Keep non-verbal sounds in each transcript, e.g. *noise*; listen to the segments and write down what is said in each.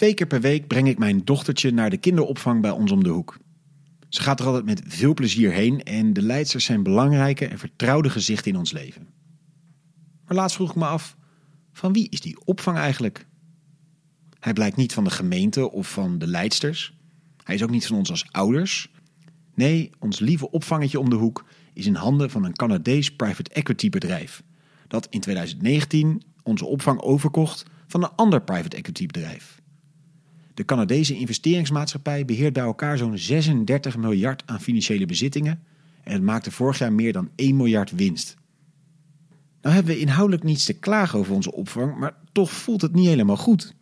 Twee keer per week breng ik mijn dochtertje naar de kinderopvang bij ons om de hoek. Ze gaat er altijd met veel plezier heen en de leidsters zijn belangrijke en vertrouwde gezichten in ons leven. Maar laatst vroeg ik me af, van wie is die opvang eigenlijk? Hij blijkt niet van de gemeente of van de leidsters. Hij is ook niet van ons als ouders. Nee, ons lieve opvangetje om de hoek is in handen van een Canadees private equity bedrijf. Dat in 2019 onze opvang overkocht van een ander private equity bedrijf. De Canadese investeringsmaatschappij beheert bij elkaar zo'n 36 miljard aan financiële bezittingen en het maakte vorig jaar meer dan 1 miljard winst. Nou hebben we inhoudelijk niets te klagen over onze opvang, maar toch voelt het niet helemaal goed.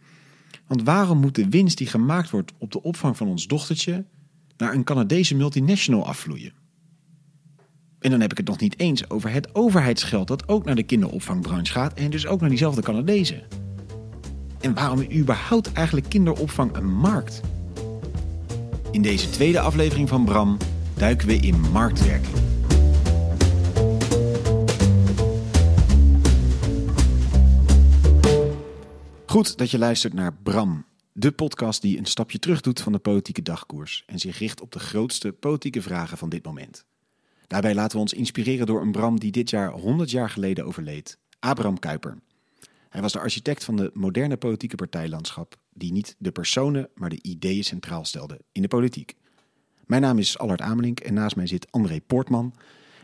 Want waarom moet de winst die gemaakt wordt op de opvang van ons dochtertje naar een Canadese multinational afvloeien? En dan heb ik het nog niet eens over het overheidsgeld dat ook naar de kinderopvangbranche gaat en dus ook naar diezelfde Canadezen. En waarom überhaupt eigenlijk kinderopvang een markt? In deze tweede aflevering van Bram duiken we in marktwerking. Goed dat je luistert naar Bram, de podcast die een stapje terug doet van de politieke dagkoers en zich richt op de grootste politieke vragen van dit moment. Daarbij laten we ons inspireren door een Bram die dit jaar 100 jaar geleden overleed, Abraham Kuyper. Hij was de architect van de moderne politieke partijlandschap, die niet de personen, maar de ideeën centraal stelde in de politiek. Mijn naam is Allard Amelink en naast mij zit André Poortman.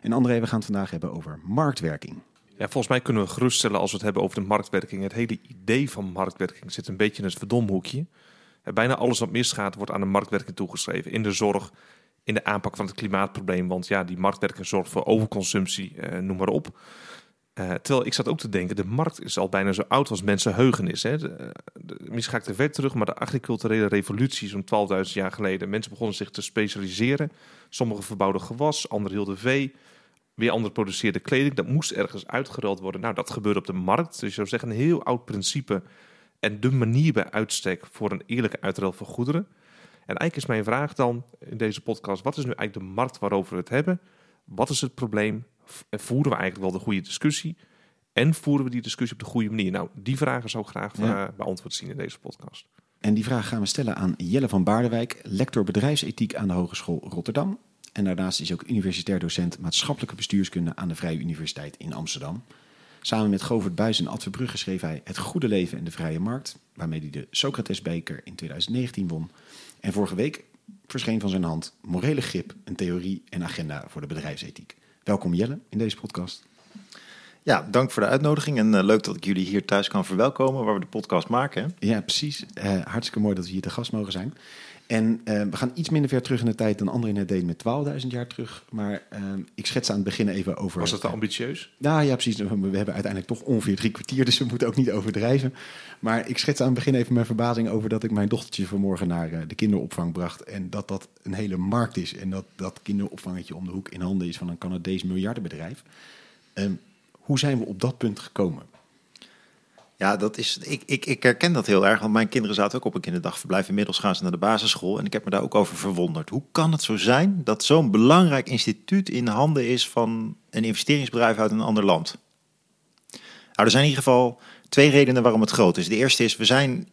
En André, we gaan het vandaag hebben over marktwerking. Ja, volgens mij kunnen we geruststellen als we het hebben over de marktwerking. Het hele idee van marktwerking zit een beetje in het verdomhoekje. Bijna alles wat misgaat wordt aan de marktwerking toegeschreven. In de zorg, in de aanpak van het klimaatprobleem. Want ja, die marktwerking zorgt voor overconsumptie, eh, noem maar op. Uh, terwijl ik zat ook te denken, de markt is al bijna zo oud als mensenheugenis. Hè. De, misschien ga ik te ver terug, maar de agriculturele revolutie, zo'n 12.000 jaar geleden. Mensen begonnen zich te specialiseren. Sommigen verbouwden gewas, anderen hielden vee. Weer anderen produceerden kleding. Dat moest ergens uitgeruild worden. Nou, dat gebeurde op de markt. Dus je zou zeggen, een heel oud principe. En de manier bij uitstek voor een eerlijke uitruil van goederen. En eigenlijk is mijn vraag dan in deze podcast: wat is nu eigenlijk de markt waarover we het hebben? Wat is het probleem? Voeren we eigenlijk wel de goede discussie? En voeren we die discussie op de goede manier? Nou, die vragen zou ik graag ja. Eh, beantwoord zien in deze podcast. En die vraag gaan we stellen aan Jelle van Baardenwijk, lector bedrijfsethiek aan de Hogeschool Rotterdam. En daarnaast is hij ook universitair docent maatschappelijke bestuurskunde aan de Vrije Universiteit in Amsterdam. Samen met Govert Buijs en Ad Verbrugge schreef hij Het Goede Leven en de Vrije Markt, waarmee hij de Socrates-beker in 2019 won. En vorige week verscheen van zijn hand Morele Grip, een theorie en agenda voor de bedrijfsethiek. Welkom Jelle in deze podcast. Ja, dank voor de uitnodiging en uh, leuk dat ik jullie hier thuis kan verwelkomen waar we de podcast maken. Ja, precies. Uh, hartstikke mooi dat we hier te gast mogen zijn. En uh, we gaan iets minder ver terug in de tijd dan André net deed met 12.000 jaar terug. Maar ik schets aan het begin even over... Was dat te ambitieus? Nou ja, precies. We hebben uiteindelijk toch ongeveer drie kwartier, dus we moeten ook niet overdrijven. Maar ik schets aan het begin even mijn verbazing over dat ik mijn dochtertje vanmorgen naar de kinderopvang bracht. En dat dat een hele markt is. En dat dat kinderopvangetje om de hoek in handen is van een Canadees miljardenbedrijf. Um, hoe zijn we op dat punt gekomen? Ja, dat is, ik, ik, ik herken dat heel erg, want mijn kinderen zaten ook op een kinderdagverblijf. Inmiddels gaan ze naar de basisschool en ik heb me daar ook over verwonderd. Hoe kan het zo zijn dat zo'n belangrijk instituut in handen is van een investeringsbedrijf uit een ander land? Nou, er zijn in ieder geval twee redenen waarom het groot is. De eerste is, we zijn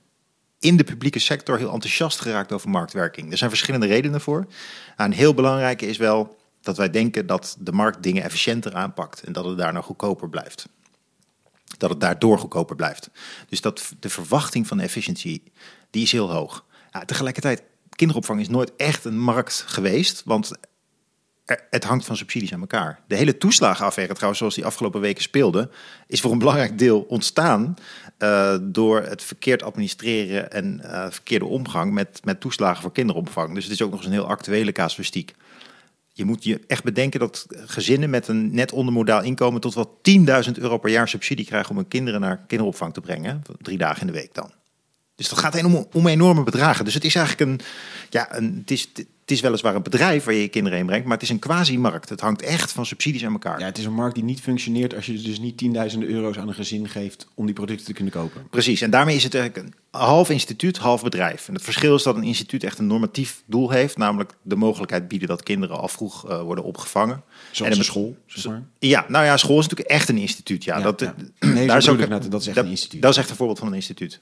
in de publieke sector heel enthousiast geraakt over marktwerking. Er zijn verschillende redenen voor. Nou, een heel belangrijke is wel dat wij denken dat de markt dingen efficiënter aanpakt en dat het daarna goedkoper blijft. Dat het daardoor goedkoper blijft. Dus dat de verwachting van efficiëntie, die is heel hoog. Ja, tegelijkertijd, kinderopvang is nooit echt een markt geweest, want het hangt van subsidies aan elkaar. De hele toeslagenaffaire trouwens, zoals die afgelopen weken speelde, is voor een belangrijk deel ontstaan uh, door het verkeerd administreren en uh, verkeerde omgang met, met toeslagen voor kinderopvang. Dus het is ook nog eens een heel actuele casuïstiek. Je moet je echt bedenken dat gezinnen met een net ondermodaal inkomen tot wel 10.000 euro per jaar subsidie krijgen om hun kinderen naar kinderopvang te brengen. Drie dagen in de week dan. Dus dat gaat om, om enorme bedragen. Dus het is eigenlijk een, ja, een, het, is, het is weliswaar een bedrijf waar je je kinderen heen brengt, maar het is een quasi-markt. Het hangt echt van subsidies aan elkaar. Ja, het is een markt die niet functioneert als je dus niet tienduizenden euro's aan een gezin geeft om die producten te kunnen kopen. Precies, en daarmee is het eigenlijk een half instituut, half bedrijf. En het verschil is dat een instituut echt een normatief doel heeft, namelijk de mogelijkheid bieden dat kinderen al vroeg uh, worden opgevangen. Zoals en school, zeg maar. Ja, nou ja, school is natuurlijk echt een instituut. Ja, dat, ja. Nee, daar is ook, net, dat is echt dat, een instituut. Dat is echt een voorbeeld van een instituut.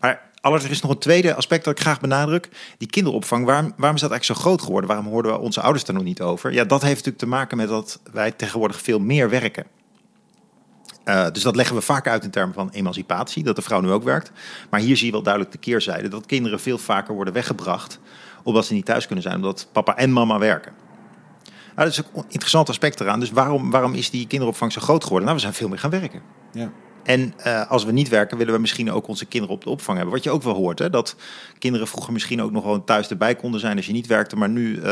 Maar er is nog een tweede aspect dat ik graag benadruk. Die kinderopvang, waarom, waarom is dat eigenlijk zo groot geworden? Waarom hoorden we onze ouders daar nog niet over? Ja, dat heeft natuurlijk te maken met dat wij tegenwoordig veel meer werken. Uh, dus dat leggen we vaak uit in termen van emancipatie, dat de vrouw nu ook werkt. Maar hier zie je wel duidelijk de keerzijde, dat kinderen veel vaker worden weggebracht omdat ze niet thuis kunnen zijn, omdat papa en mama werken. Nou, dat is een interessant aspect eraan. Dus waarom, waarom is die kinderopvang zo groot geworden? Nou, we zijn veel meer gaan werken. Ja. En uh, als we niet werken, willen we misschien ook onze kinderen op de opvang hebben. Wat je ook wel hoort, hè? dat kinderen vroeger misschien ook nog gewoon thuis erbij konden zijn als je niet werkte. Maar nu uh,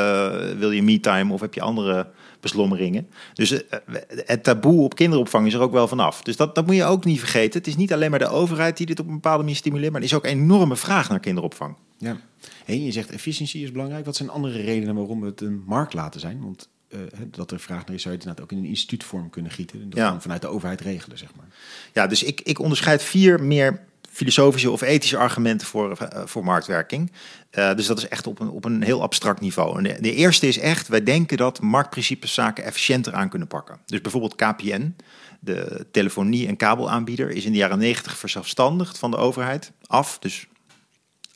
wil je me-time of heb je andere beslommeringen. Dus uh, het taboe op kinderopvang is er ook wel vanaf. Dus dat, dat moet je ook niet vergeten. Het is niet alleen maar de overheid die dit op een bepaalde manier stimuleert. Maar er is ook een enorme vraag naar kinderopvang. Ja. Hey, je zegt efficiëntie is belangrijk. Wat zijn andere redenen waarom we het een markt laten zijn? Want uh, dat er vraag naar is, zou je het inderdaad ook in een instituutvorm kunnen gieten. En dat ja. vanuit de overheid regelen, zeg maar. Ja, dus ik, ik onderscheid vier meer filosofische of ethische argumenten voor, uh, voor marktwerking. Uh, dus dat is echt op een, op een heel abstract niveau. En de, de, eerste is echt, wij denken dat marktprincipes zaken efficiënter aan kunnen pakken. Dus bijvoorbeeld KPN, de telefonie- en kabelaanbieder, is in de jaren negentig verzelfstandigd van de overheid af. Dus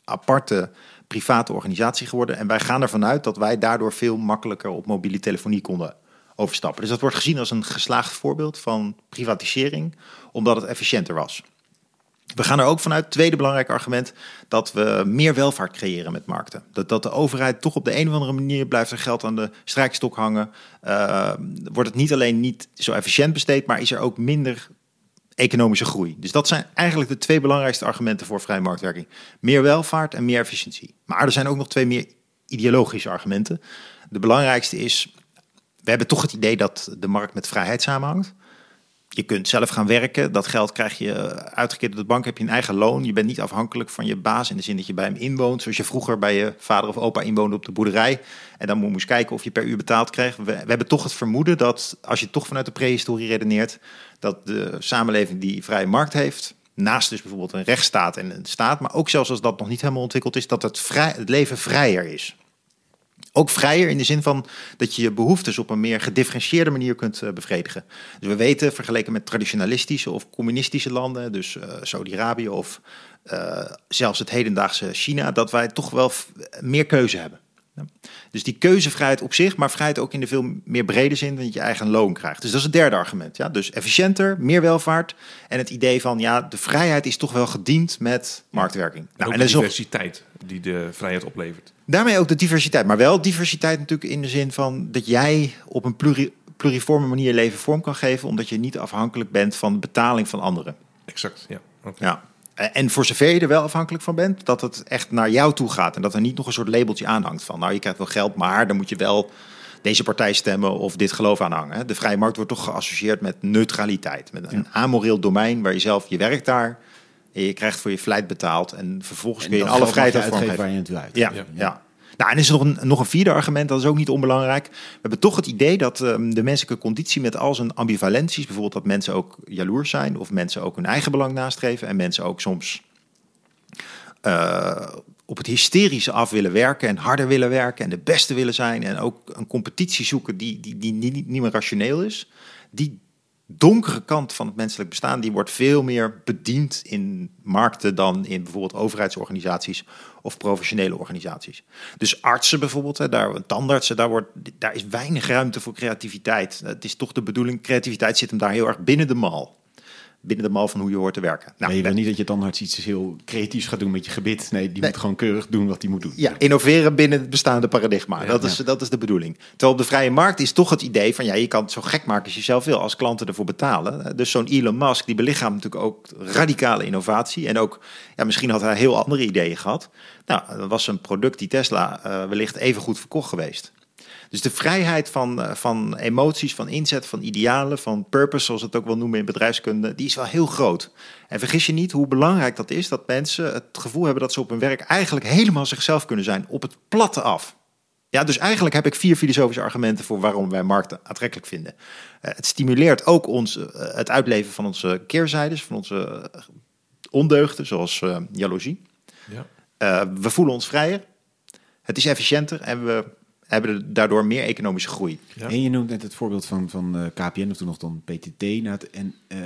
aparte private organisatie geworden. En wij gaan ervan uit dat wij daardoor veel makkelijker op mobiele telefonie konden overstappen. Dus dat wordt gezien als een geslaagd voorbeeld van privatisering, omdat het efficiënter was. We gaan er ook vanuit, tweede belangrijk argument, dat we meer welvaart creëren met markten. Dat, dat de overheid toch op de een of andere manier blijft er geld aan de strijkstok hangen. Uh, wordt het niet alleen niet zo efficiënt besteed, maar is er ook minder economische groei. Dus dat zijn eigenlijk de twee belangrijkste argumenten voor vrije marktwerking. Meer welvaart en meer efficiëntie. Maar er zijn ook nog twee meer ideologische argumenten. De belangrijkste is, we hebben toch het idee dat de markt met vrijheid samenhangt. Je kunt zelf gaan werken. Dat geld krijg je uitgekeerd door de bank. Heb je een eigen loon. Je bent niet afhankelijk van je baas in de zin dat je bij hem inwoont. Zoals je vroeger bij je vader of opa inwoonde op de boerderij. En dan moest je kijken of je per uur betaald kreeg. We, we hebben toch het vermoeden dat als je toch vanuit de prehistorie redeneert. dat de samenleving die vrije markt heeft. Naast dus bijvoorbeeld een rechtsstaat en een staat. Maar ook zelfs als dat nog niet helemaal ontwikkeld is. dat het, vrij, het leven vrijer is. Ook vrijer in de zin van dat je je behoeftes op een meer gedifferentieerde manier kunt uh, bevredigen. Dus we weten, vergeleken met traditionalistische of communistische landen, dus uh, Saudi-Arabië of uh, zelfs het hedendaagse China, dat wij toch wel meer keuze hebben. Dus die keuzevrijheid op zich, maar vrijheid ook in de veel meer brede zin dat je eigen loon krijgt. Dus dat is het derde argument. Ja? Dus efficiënter, meer welvaart en het idee van ja, de vrijheid is toch wel gediend met marktwerking. En nou, en de diversiteit nog... die de vrijheid oplevert. Daarmee ook de diversiteit, maar wel diversiteit natuurlijk in de zin van dat jij op een pluri pluriforme manier leven vorm kan geven, omdat je niet afhankelijk bent van de betaling van anderen. Exact, ja. Okay. ja. En voor zover je er wel afhankelijk van bent, dat het echt naar jou toe gaat. En dat er niet nog een soort labeltje aanhangt van, nou je krijgt wel geld, maar dan moet je wel deze partij stemmen of dit geloof aanhangen. De vrije markt wordt toch geassocieerd met neutraliteit. Met een amoreel domein waar je zelf, je werkt daar, en je krijgt voor je vlijt betaald en vervolgens en kun je in alle vrijheid uitgeven waar je het uit. Ja, ja. ja. Nou, en is er nog een, nog een vierde argument, dat is ook niet onbelangrijk. We hebben toch het idee dat um, de menselijke conditie met al zijn ambivalenties, bijvoorbeeld dat mensen ook jaloers zijn, of mensen ook hun eigen belang nastreven, en mensen ook soms uh, op het hysterische af willen werken en harder willen werken en de beste willen zijn, en ook een competitie zoeken die, die, die niet, niet meer rationeel is. Die donkere kant van het menselijk bestaan, die wordt veel meer bediend in markten dan in bijvoorbeeld overheidsorganisaties of professionele organisaties. Dus artsen bijvoorbeeld, hè, daar, tandartsen, daar, wordt, daar is weinig ruimte voor creativiteit. Het is toch de bedoeling, creativiteit zit hem daar heel erg binnen de mal binnen de mal van hoe je hoort te werken. Nou, nee, je wil niet dat je tandarts iets heel creatiefs gaat doen met je gebit. Nee, die moet gewoon keurig doen wat hij moet doen. Ja, innoveren binnen het bestaande paradigma. dat, is, dat is de bedoeling. Terwijl op de vrije markt is toch het idee van... ja, je kan het zo gek maken als je zelf wil, als klanten ervoor betalen. Dus zo'n Elon Musk, die belichaamt natuurlijk ook radicale innovatie. En ook, ja, misschien had hij heel andere ideeën gehad. Nou, dan was een product die Tesla uh, wellicht even goed verkocht geweest. Dus de vrijheid van, eh, van emoties, van inzet, van idealen, van purpose, zoals we het ook wel noemen in bedrijfskunde, die is wel heel groot. En vergis je niet hoe belangrijk dat is dat mensen het gevoel hebben dat ze op hun werk eigenlijk helemaal zichzelf kunnen zijn, op het platte af. Ja, dus eigenlijk heb ik vier filosofische argumenten voor waarom wij markten aantrekkelijk vinden. Uh, het stimuleert ook ons, uh, het uitleven van onze keerzijdes, van onze ondeugden, zoals uh, jaloezie. Ja. Uh, we voelen ons vrijer. Het is efficiënter en we hebben daardoor meer economische groei. En je noemt net het voorbeeld van, van uh, KPN of toen nog dan PTT. Nou, en uh,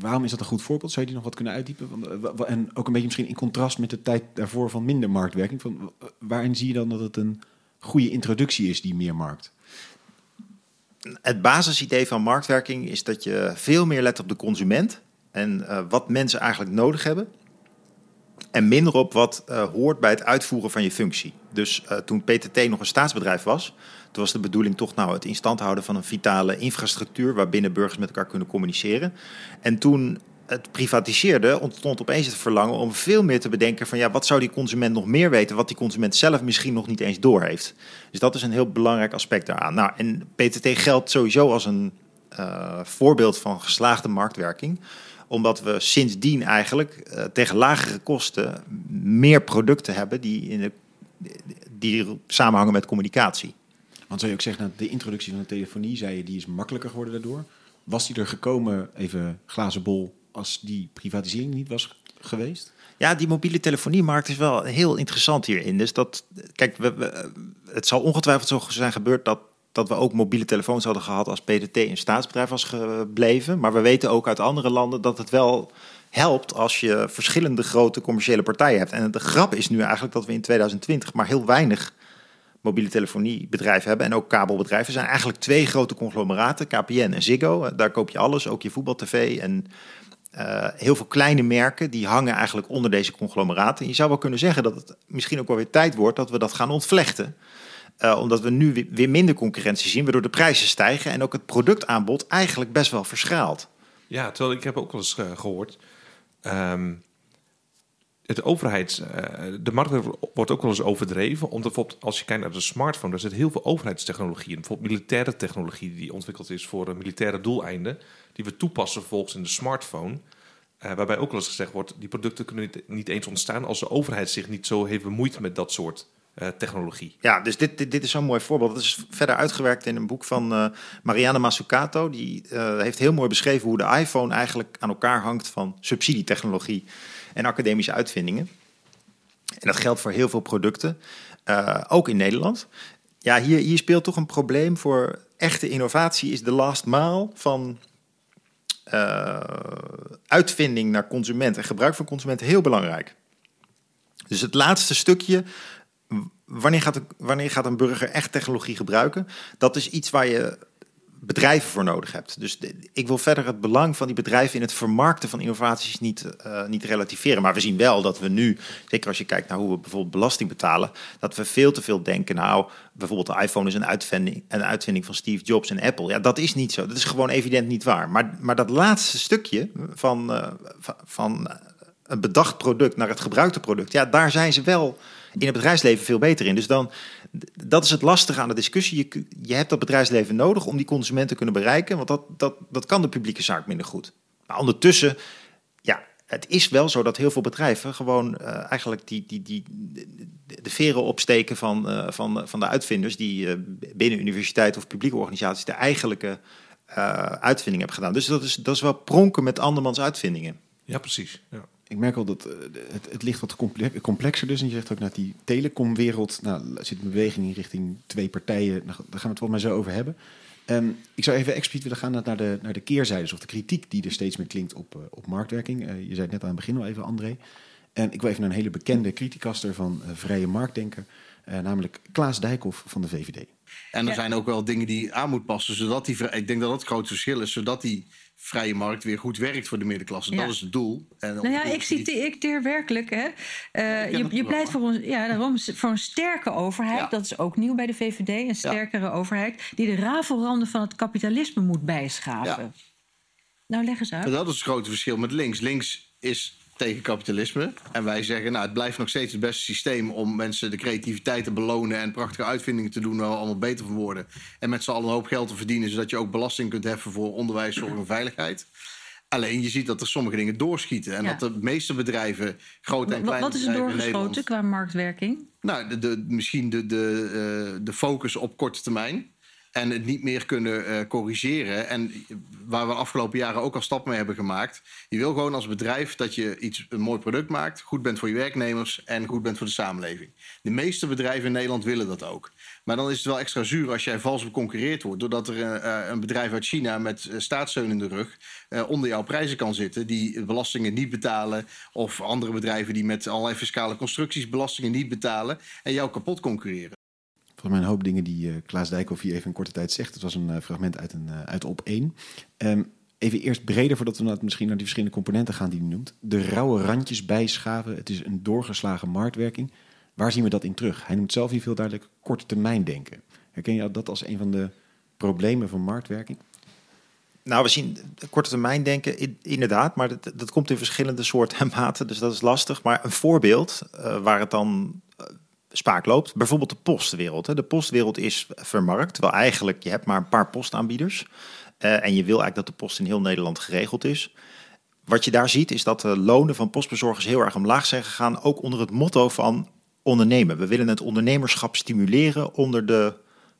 waarom is dat een goed voorbeeld? Zou je die nog wat kunnen uitdiepen? Uh, en ook een beetje misschien in contrast met de tijd daarvoor van minder marktwerking. Van, waarin zie je dan dat het een goede introductie is, die meer markt? Het basisidee van marktwerking is dat je veel meer let op de consument en wat mensen eigenlijk nodig hebben. En minder op wat uh, hoort bij het uitvoeren van je functie. Dus uh, toen PTT nog een staatsbedrijf was, toen was de bedoeling toch nou het in stand houden van een vitale infrastructuur waarbinnen burgers met elkaar kunnen communiceren. En toen het privatiseerde, ontstond opeens het verlangen om veel meer te bedenken van ja, wat zou die consument nog meer weten, wat die consument zelf misschien nog niet eens doorheeft. Dus dat is een heel belangrijk aspect daaraan. Nou, en PTT geldt sowieso als een uh, voorbeeld van geslaagde marktwerking omdat we sindsdien eigenlijk uh, tegen lagere kosten meer producten hebben die, in de, die samenhangen met communicatie. Want zou je ook zeggen, dat de introductie van de telefonie, zei je, die is makkelijker geworden daardoor. Was die er gekomen, even glazen bol, als die privatisering niet was geweest? Ja, die mobiele telefoniemarkt is wel heel interessant hierin. Dus dat, kijk, we, we, het zal ongetwijfeld zo zijn gebeurd dat dat we ook mobiele telefoons hadden gehad als PDT een staatsbedrijf was gebleven. Maar we weten ook uit andere landen dat het wel helpt als je verschillende grote commerciële partijen hebt. En de grap is nu eigenlijk dat we in 2020 maar heel weinig mobiele telefoniebedrijven hebben en ook kabelbedrijven. Er zijn eigenlijk twee grote conglomeraten, KPN en Ziggo. Daar koop je alles, ook je voetbaltv en uh, heel veel kleine merken die hangen eigenlijk onder deze conglomeraten. je zou wel kunnen zeggen dat het misschien ook wel weer tijd wordt dat we dat gaan ontvlechten. Uh, omdat we nu weer minder concurrentie zien, waardoor de prijzen stijgen en ook het productaanbod eigenlijk best wel verschaalt. Ja, terwijl ik heb ook wel eens uh, gehoord. Um, het overheids, uh, de markt wordt ook wel eens overdreven. Omdat bijvoorbeeld als je kijkt naar de smartphone, daar zit heel veel overheidstechnologie in. Bijvoorbeeld militaire technologie die ontwikkeld is voor militaire doeleinden. Die we toepassen volgens in de smartphone. waarbij ook wel eens gezegd wordt, die producten kunnen niet, niet eens ontstaan als de overheid zich niet zo heeft bemoeid met dat soort technologie. Ja, dus dit, dit, is zo'n mooi voorbeeld. Dat is verder uitgewerkt in een boek van uh, Marianne Mazzucato. Die uh, heeft heel mooi beschreven hoe de iPhone eigenlijk aan elkaar hangt van subsidietechnologie en academische uitvindingen. En dat geldt voor heel veel producten, ook in Nederland. Ja, hier, hier speelt toch een probleem voor echte innovatie is de last mile van uitvinding naar consument en gebruik van consument heel belangrijk. Dus het laatste stukje wanneer gaat, wanneer gaat een burger echt technologie gebruiken? Dat is iets waar je bedrijven voor nodig hebt. Dus ik wil verder het belang van die bedrijven in het vermarkten van innovaties niet, uh, niet relativeren. Maar we zien wel dat we nu, zeker als je kijkt naar hoe we bijvoorbeeld belasting betalen, dat we veel te veel denken, nou, bijvoorbeeld de iPhone is een uitvinding, een uitvinding van Steve Jobs en Apple. Ja, dat is niet zo. Dat is gewoon evident niet waar. Maar, maar dat laatste stukje van, uh, van een bedacht product naar het gebruikte product, ja, daar zijn ze wel in het bedrijfsleven veel beter in. Dus dan, dat is het lastige aan de discussie. Je, je hebt dat bedrijfsleven nodig om die consumenten te kunnen bereiken, want dat, dat, dat kan de publieke zaak minder goed. Maar ondertussen, ja, het is wel zo dat heel veel bedrijven gewoon uh, eigenlijk die, die, die, de veren opsteken van, uh, van, van de uitvinders die uh, binnen universiteiten of publieke organisaties de eigenlijke uitvinding hebben gedaan. Dus dat is, dat is wel pronken met andermans uitvindingen. Ja, precies. Ja ik merk al dat uh, het, het, ligt wat complexer dus. En je zegt ook naar die telecomwereld. Nou, zit een beweging in richting twee partijen. Nou, daar gaan we het wel maar zo over hebben. Um, ik zou even expliciet willen gaan naar de, naar de keerzijdes of de kritiek die er steeds meer klinkt op, uh, op marktwerking. Uh, je zei het net aan het begin al even, André. En ik wil even naar een hele bekende criticaster van vrije marktdenken, namelijk Klaas Dijkhoff van de VVD. En er zijn ook wel dingen die aan moet passen, zodat die, ik denk dat dat het grote verschil is, zodat die vrije markt weer goed werkt voor de middenklasse. Dat is het doel. En nou ja, ik citeer werkelijk. Hè. Uh, je, je pleit voor, een, ja, daarom, voor een sterke overheid. Dat is ook nieuw bij de VVD. Een sterkere overheid die de rafelranden van het kapitalisme moet bijschaven. Nou, leg eens uit. Dat is het grote verschil met links. Links is tegen kapitalisme. En wij zeggen, nou, het blijft nog steeds het beste systeem om mensen de creativiteit te belonen en prachtige uitvindingen te doen waar we allemaal beter van worden. En met z'n allen een hoop geld te verdienen, zodat je ook belasting kunt heffen voor onderwijs, zorg en veiligheid. Alleen je ziet dat er sommige dingen doorschieten. En dat de meeste bedrijven, grote en kleine Wat is er doorgeschoten qua marktwerking? Nou, de, de, misschien de, de, uh, de focus op korte termijn. En het niet meer kunnen uh, corrigeren. En waar we de afgelopen jaren ook al stappen mee hebben gemaakt. Je wil gewoon als bedrijf dat je iets, een mooi product maakt, goed bent voor je werknemers en goed bent voor de samenleving. De meeste bedrijven in Nederland willen dat ook. Maar dan is het wel extra zuur als jij vals beconcurreerd wordt. Doordat er uh, een bedrijf uit China met staatssteun in de rug onder jouw prijzen kan zitten. Die belastingen niet betalen. Of andere bedrijven die met allerlei fiscale constructies belastingen niet betalen. En jou kapot concurreren. Volgens mij een hoop dingen die uh, Klaas Dijkhoff hier even in korte tijd zegt. Het was een uh, fragment uit, een, uit op 1. Um, ehm, even eerst breder voordat we misschien naar die verschillende componenten gaan die u noemt. De rauwe randjes bijschaven. Het is een doorgeslagen marktwerking. Waar zien we dat in terug? Hij noemt zelf hier veel duidelijk korte termijn denken. Herken je dat als een van de problemen van marktwerking? Nou, we zien korte termijn denken, inderdaad, maar dat, dat komt in verschillende soorten *laughs* en maten, dus dat is lastig. Maar een voorbeeld waar het dan spaak loopt, bijvoorbeeld de postwereld. De postwereld is vermarkt, terwijl eigenlijk je hebt maar een paar postaanbieders. Uh, en je wil eigenlijk dat de post in heel Nederland geregeld is. Wat je daar ziet is dat de lonen van postbezorgers heel erg omlaag zijn gegaan, ook onder het motto van ondernemen. We willen het ondernemerschap stimuleren onder de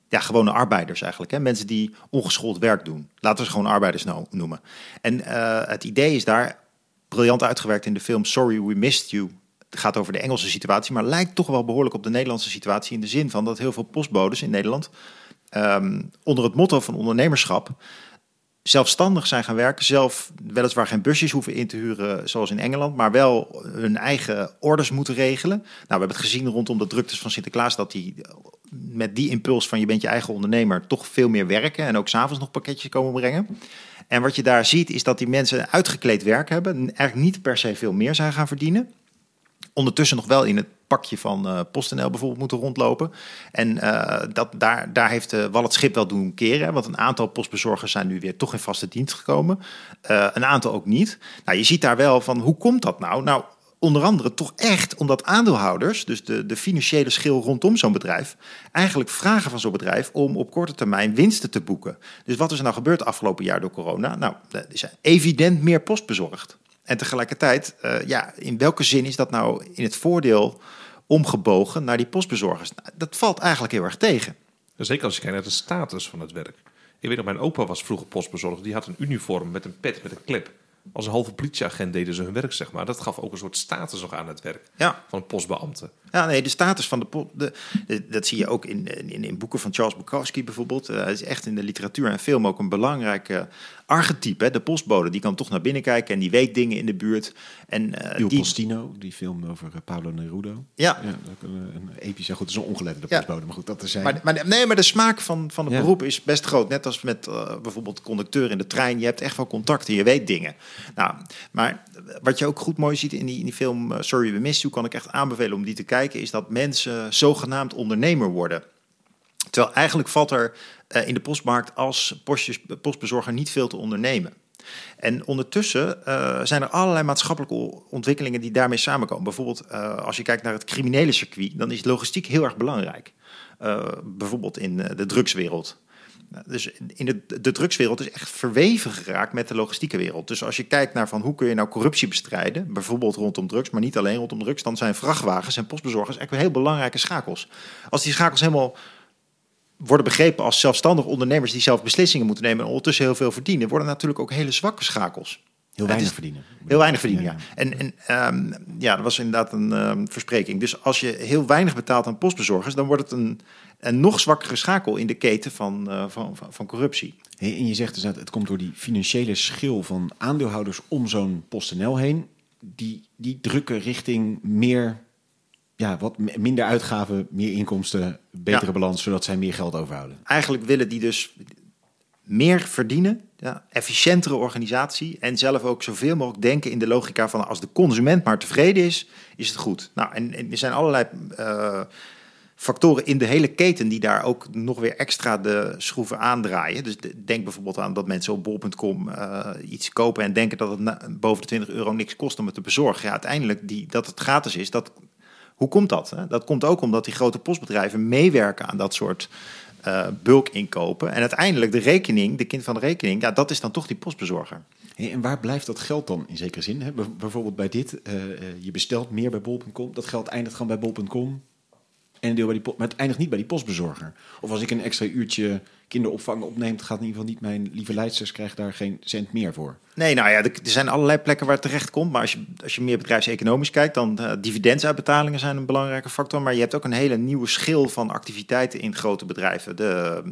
ja, gewone arbeiders eigenlijk. Hè? Mensen die ongeschoold werk doen. Laten we ze gewoon arbeiders nou noemen. En uh, het idee is daar briljant uitgewerkt in de film Sorry We Missed You. Gaat over de Engelse situatie, maar lijkt toch wel behoorlijk op de Nederlandse situatie. In de zin van dat heel veel postbodes in Nederland um, onder het motto van ondernemerschap zelfstandig zijn gaan werken. Zelf weliswaar geen busjes hoeven in te huren zoals in Engeland, maar wel hun eigen orders moeten regelen. Nou, we hebben het gezien rondom de druktes van Sinterklaas dat die met die impuls van je bent je eigen ondernemer toch veel meer werken en ook s'avonds nog pakketjes komen brengen. En wat je daar ziet is dat die mensen uitgekleed werk hebben, eigenlijk niet per se veel meer zijn gaan verdienen. Ondertussen nog wel in het pakje van uh, PostNL bijvoorbeeld moeten rondlopen. En uh, dat, daar, daar heeft uh, Wal het schip wel doen keren. Want een aantal postbezorgers zijn nu weer toch in vaste dienst gekomen. een aantal ook niet. Nou, je ziet daar wel van hoe komt dat nou? Nou, onder andere toch echt omdat aandeelhouders, dus de, de financiële schil rondom zo'n bedrijf, eigenlijk vragen van zo'n bedrijf om op korte termijn winsten te boeken. Dus wat is er nou gebeurd afgelopen jaar door corona? Nou, er is evident meer post bezorgd. En tegelijkertijd, uh, ja, in welke zin is dat nou in het voordeel omgebogen naar die postbezorgers? Nou, dat valt eigenlijk heel erg tegen. Zeker als je kijkt naar de status van het werk. Ik weet nog, mijn opa was vroeger postbezorger. Die had een uniform met een pet met een clip als een halve politieagent deden ze hun werk, zeg maar. Dat gaf ook een soort status nog aan het werk ja. van een postbeambte. Ja, nee, de status van de, de, de dat zie je ook in, in, in, boeken van Charles Bukowski bijvoorbeeld. Uh, het is echt in de literatuur en film ook een belangrijke archetype. Hè? De postbode, die kan toch naar binnen kijken en die weet dingen in de buurt. En, uh, Il die... Postino, die film over Pablo Nerudo. Ja. ja een, een epische, goed, het is een ongeletterde postbode, maar goed, dat te zijn. Maar, maar, nee, maar de smaak van, van het beroep is best groot. Net als met bijvoorbeeld conducteur in de trein. Je hebt echt wel contacten, je weet dingen. Nou, maar wat je ook goed mooi ziet in die, in die film Sorry We Missed You, kan ik echt aanbevelen om die te kijken is dat mensen zogenaamd ondernemer worden. Terwijl eigenlijk valt er uh, in de postmarkt als postjes, postbezorger niet veel te ondernemen. En ondertussen uh, zijn er allerlei maatschappelijke ontwikkelingen die daarmee samenkomen. Bijvoorbeeld uh, als je kijkt naar het criminele circuit, dan is logistiek heel erg belangrijk. bijvoorbeeld in de drugswereld. Dus in de, de drugswereld is echt verweven geraakt met de logistieke wereld. Dus als je kijkt naar van hoe kun je nou corruptie bestrijden, bijvoorbeeld rondom drugs, maar niet alleen rondom drugs, dan zijn vrachtwagens en postbezorgers echt heel belangrijke schakels. Als die schakels helemaal worden begrepen als zelfstandige ondernemers die zelf beslissingen moeten nemen en ondertussen heel veel verdienen, worden natuurlijk ook hele zwakke schakels. Heel weinig verdienen. Heel weinig verdienen, ja. En, en um, ja, dat was inderdaad een um, verspreking. Dus als je heel weinig betaalt aan postbezorgers, dan wordt het een, een nog zwakkere schakel in de keten van, uh, van, van, van, corruptie. Hey, en je zegt dus dat het komt door die financiële schil van aandeelhouders om zo'n PostNL heen. Die, die drukken richting meer, ja, wat minder uitgaven, meer inkomsten, betere ja. balans, zodat zij meer geld overhouden. Eigenlijk willen die dus meer verdienen, ja, efficiëntere organisatie en zelf ook zoveel mogelijk denken in de logica van als de consument maar tevreden is, is het goed. Nou, en, en er zijn allerlei uh, factoren in de hele keten die daar ook nog weer extra de schroeven aandraaien. Dus denk bijvoorbeeld aan dat mensen op bol.com uh, iets kopen en denken dat het boven de 20 euro niks kost om het te bezorgen. Ja, uiteindelijk die, dat het gratis is, dat, hoe komt dat? Hè? Dat komt ook omdat die grote postbedrijven meewerken aan dat soort uh, bulk inkopen. En uiteindelijk de rekening, de kind van de rekening, ja, dat is dan toch die postbezorger. en waar blijft dat geld dan in zekere zin? Hè? Bijvoorbeeld bij dit, uh, je bestelt meer bij bol.com, dat geld eindigt gewoon bij bol.com. En deel bij die, maar het eindigt niet bij die postbezorger. Of als ik een extra uurtje kinderopvang opneemt, gaat in ieder geval niet mijn lieve leidsters krijgen daar geen cent meer voor. Nee, nou ja, er zijn allerlei plekken waar het terecht komt. Maar als je, als je meer bedrijfseconomisch kijkt, dan uh, dividenduitbetalingen zijn een belangrijke factor. Maar je hebt ook een hele nieuwe schil van activiteiten in grote bedrijven. De,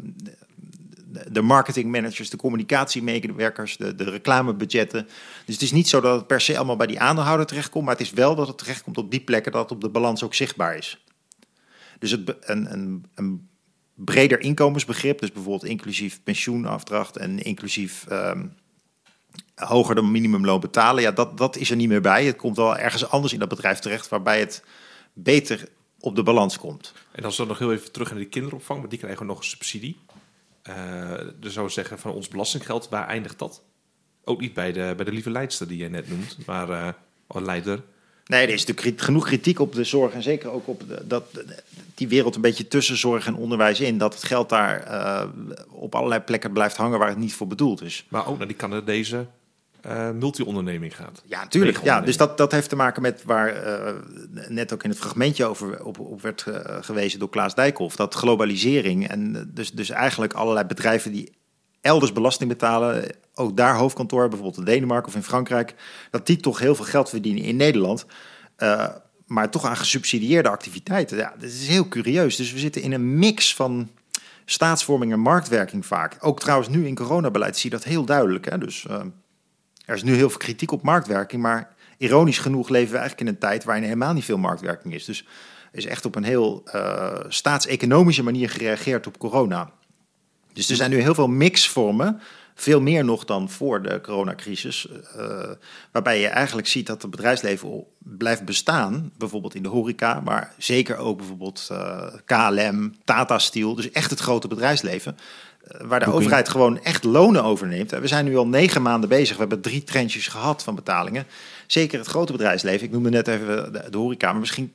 de marketingmanagers, de communicatiemedewerkers, de, de reclamebudgetten. Dus het is niet zo dat het per se allemaal bij die aandeelhouder terechtkomt, maar het is wel dat het terechtkomt op die plekken dat het op de balans ook zichtbaar is. Dus het, een, een, een breder inkomensbegrip, dus bijvoorbeeld inclusief pensioenafdracht en inclusief um, hoger dan minimumloon betalen, ja, dat, dat is er niet meer bij. Het komt wel ergens anders in dat bedrijf terecht, waarbij het beter op de balans komt. En als we dan nog heel even terug naar de kinderopvang, want die krijgen nog een subsidie. Uh, dus zou zeggen van ons belastinggeld, waar eindigt dat? Ook niet bij de, bij de lieve leidster die jij net noemt, maar uh, leider. Nee, er is natuurlijk genoeg kritiek op de zorg en zeker ook op de, dat, die wereld een beetje tussen zorg en onderwijs in. Dat het geld daar uh, op allerlei plekken blijft hangen waar het niet voor bedoeld is. Maar ook naar die Canadese uh, multi-onderneming gaat. Ja, natuurlijk. Ja, dus dat, dat heeft te maken met waar uh, net ook in het fragmentje over op, op werd gewezen door Klaas Dijkhoff. Dat globalisering en dus, dus eigenlijk allerlei bedrijven die elders belasting betalen, ook daar hoofdkantoor, bijvoorbeeld in Denemarken of in Frankrijk, dat die toch heel veel geld verdienen in Nederland. maar toch aan gesubsidieerde activiteiten. Ja, dat is heel curieus. Dus we zitten in een mix van staatsvorming en marktwerking vaak. Ook trouwens nu in coronabeleid zie je dat heel duidelijk. Hè? Dus er is nu heel veel kritiek op marktwerking, maar ironisch genoeg leven we eigenlijk in een tijd waarin helemaal niet veel marktwerking is. Dus is echt op een heel uh, staatseconomische manier gereageerd op corona. Dus er zijn nu heel veel mixvormen, veel meer nog dan voor de coronacrisis, uh, waarbij je eigenlijk ziet dat het bedrijfsleven blijft bestaan, bijvoorbeeld in de horeca, maar zeker ook bijvoorbeeld uh, KLM, Tata Steel, dus echt het grote bedrijfsleven. Eh, waar de overheid gewoon echt lonen overneemt. We zijn nu al negen maanden bezig. We hebben drie trendjes gehad van betalingen. Zeker het grote bedrijfsleven. Ik noemde net even de, de horeca, maar misschien...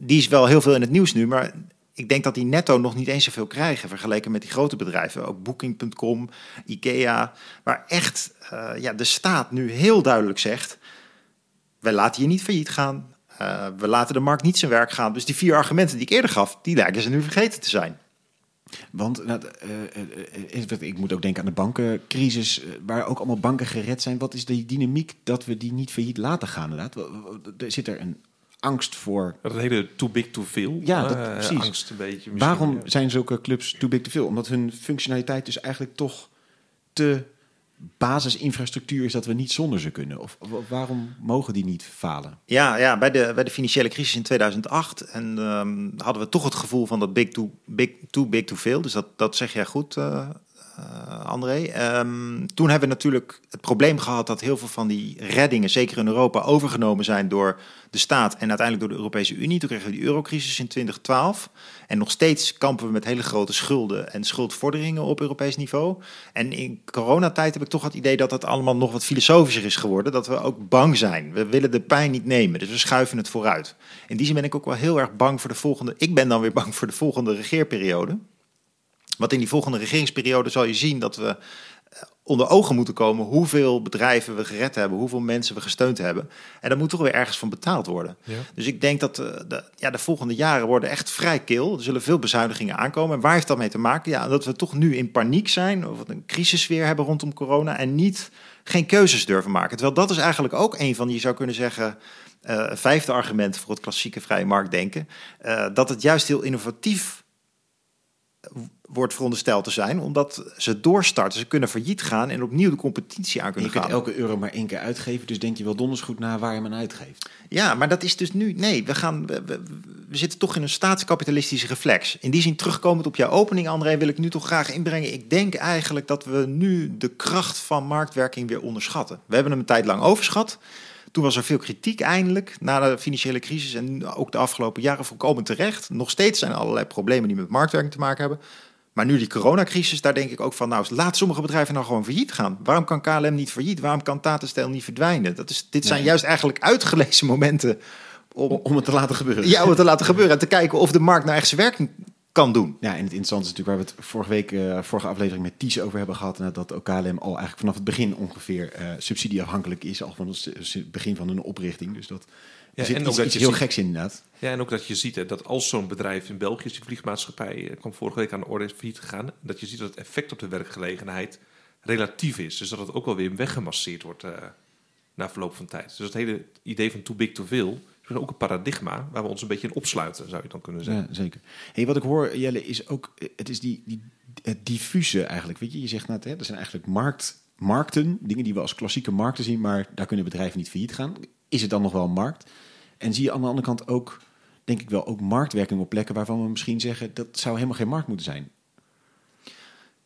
Die is wel heel veel in het nieuws nu, maar ik denk dat die netto nog niet eens zoveel krijgen vergeleken met die grote bedrijven. Ook Booking.com, Ikea, waar echt uh, ja, de staat nu heel duidelijk zegt... wij laten je niet failliet gaan, uh, we laten de markt niet zijn werk gaan. Dus die vier argumenten die ik eerder gaf, die lijken ze nu vergeten te zijn. Want nou, uh, ik moet ook denken aan de bankencrisis, waar ook allemaal banken gered zijn. Wat is de dynamiek dat we die niet failliet laten gaan? Inderdaad? Zit er een angst voor. Dat hele too big to fail. Ja, dat, precies. Angst een beetje. Waarom zijn zulke clubs too big to fail? Omdat hun functionaliteit dus eigenlijk toch te basisinfrastructuur is dat we niet zonder ze kunnen? Of, waarom mogen die niet falen? Ja, ja bij, de, bij de financiële crisis in 2008 en, um, hadden we toch het gevoel van dat big to, big, too big to fail. Dus dat, dat zeg jij goed, uh, André. Um, toen hebben we natuurlijk het probleem gehad dat heel veel van die reddingen, zeker in Europa, overgenomen zijn door de staat en uiteindelijk door de Europese Unie. Toen kregen we die eurocrisis in 2012. En nog steeds kampen we met hele grote schulden en schuldvorderingen op Europees niveau. En in coronatijd heb ik toch het idee dat het allemaal nog wat filosofischer is geworden. Dat we ook bang zijn. We willen de pijn niet nemen, dus we schuiven het vooruit. In die zin ben ik ook wel heel erg bang voor de volgende. Ik ben dan weer bang voor de volgende regeerperiode. Want in die volgende regeringsperiode zal je zien dat we eh, onder ogen moeten komen hoeveel bedrijven we gered hebben, hoeveel mensen we gesteund hebben. En daar moet toch weer ergens van betaald worden. Ja. Dus ik denk dat de, de, ja, de volgende jaren worden echt vrij kil. Er zullen veel bezuinigingen aankomen. En waar heeft dat mee te maken? Ja, dat we toch nu in paniek zijn, of een crisissfeer hebben rondom corona en niet geen keuzes durven maken. Terwijl dat is eigenlijk ook een van, je zou kunnen zeggen, uh, vijfde argument voor het klassieke vrije marktdenken. Uh, dat het juist heel innovatief wordt verondersteld te zijn, omdat ze doorstarten. Ze kunnen failliet gaan en opnieuw de competitie aan kunnen gaan. Je kunt elke euro maar één keer uitgeven, dus denk je wel donders goed na waar je hem aan uitgeeft. Ja, maar dat is dus nu... Nee, we, gaan, we, we, we, zitten toch in een staatskapitalistische reflex. In die zin, terugkomend op jouw opening, André, wil ik nu toch graag inbrengen. Ik denk eigenlijk dat we nu de kracht van marktwerking weer onderschatten. We hebben hem een tijd lang overschat. Toen was er veel kritiek eindelijk na de financiële crisis en ook de afgelopen jaren volkomen terecht. Nog steeds zijn er allerlei problemen die met marktwerking te maken hebben. Maar nu die coronacrisis, daar denk ik ook van, nou, laat sommige bedrijven nou gewoon failliet gaan. Waarom kan KLM niet failliet? Waarom kan Tata Steel niet verdwijnen? Dat is, dit zijn juist eigenlijk uitgelezen momenten om, om het te laten gebeuren. Ja, om het te laten gebeuren en te kijken of de markt nou echt zijn werking kan doen. Ja, en het interessante is natuurlijk waar we het vorige week, uh, vorige aflevering met Ties over hebben gehad, en dat ook KLM al eigenlijk vanaf het begin ongeveer uh, subsidieafhankelijk is, al van het begin van hun oprichting. Dus dat er zit iets, iets heel geks inderdaad. Ja, en ook dat je ziet hè, dat als zo'n bedrijf in België, die vliegmaatschappij, kwam vorige week aan de orde is failliet gegaan, dat je ziet dat het effect op de werkgelegenheid relatief is. Dus dat het ook wel weer weggemasseerd wordt uh, na verloop van tijd. Dus het hele idee van too big to fail is ook een paradigma waar we ons een beetje in opsluiten, zou je dan kunnen zeggen. Ja, zeker. Hey, wat ik hoor, Jelle, is ook, het is die, die het diffuse eigenlijk. Weet je, je zegt net, hè, er zijn eigenlijk markt, markten, dingen die we als klassieke markten zien, maar daar kunnen bedrijven niet failliet gaan. Is het dan nog wel een markt? En zie je aan de andere kant ook, denk ik wel, ook marktwerking op plekken waarvan we misschien zeggen dat zou helemaal geen markt moeten zijn.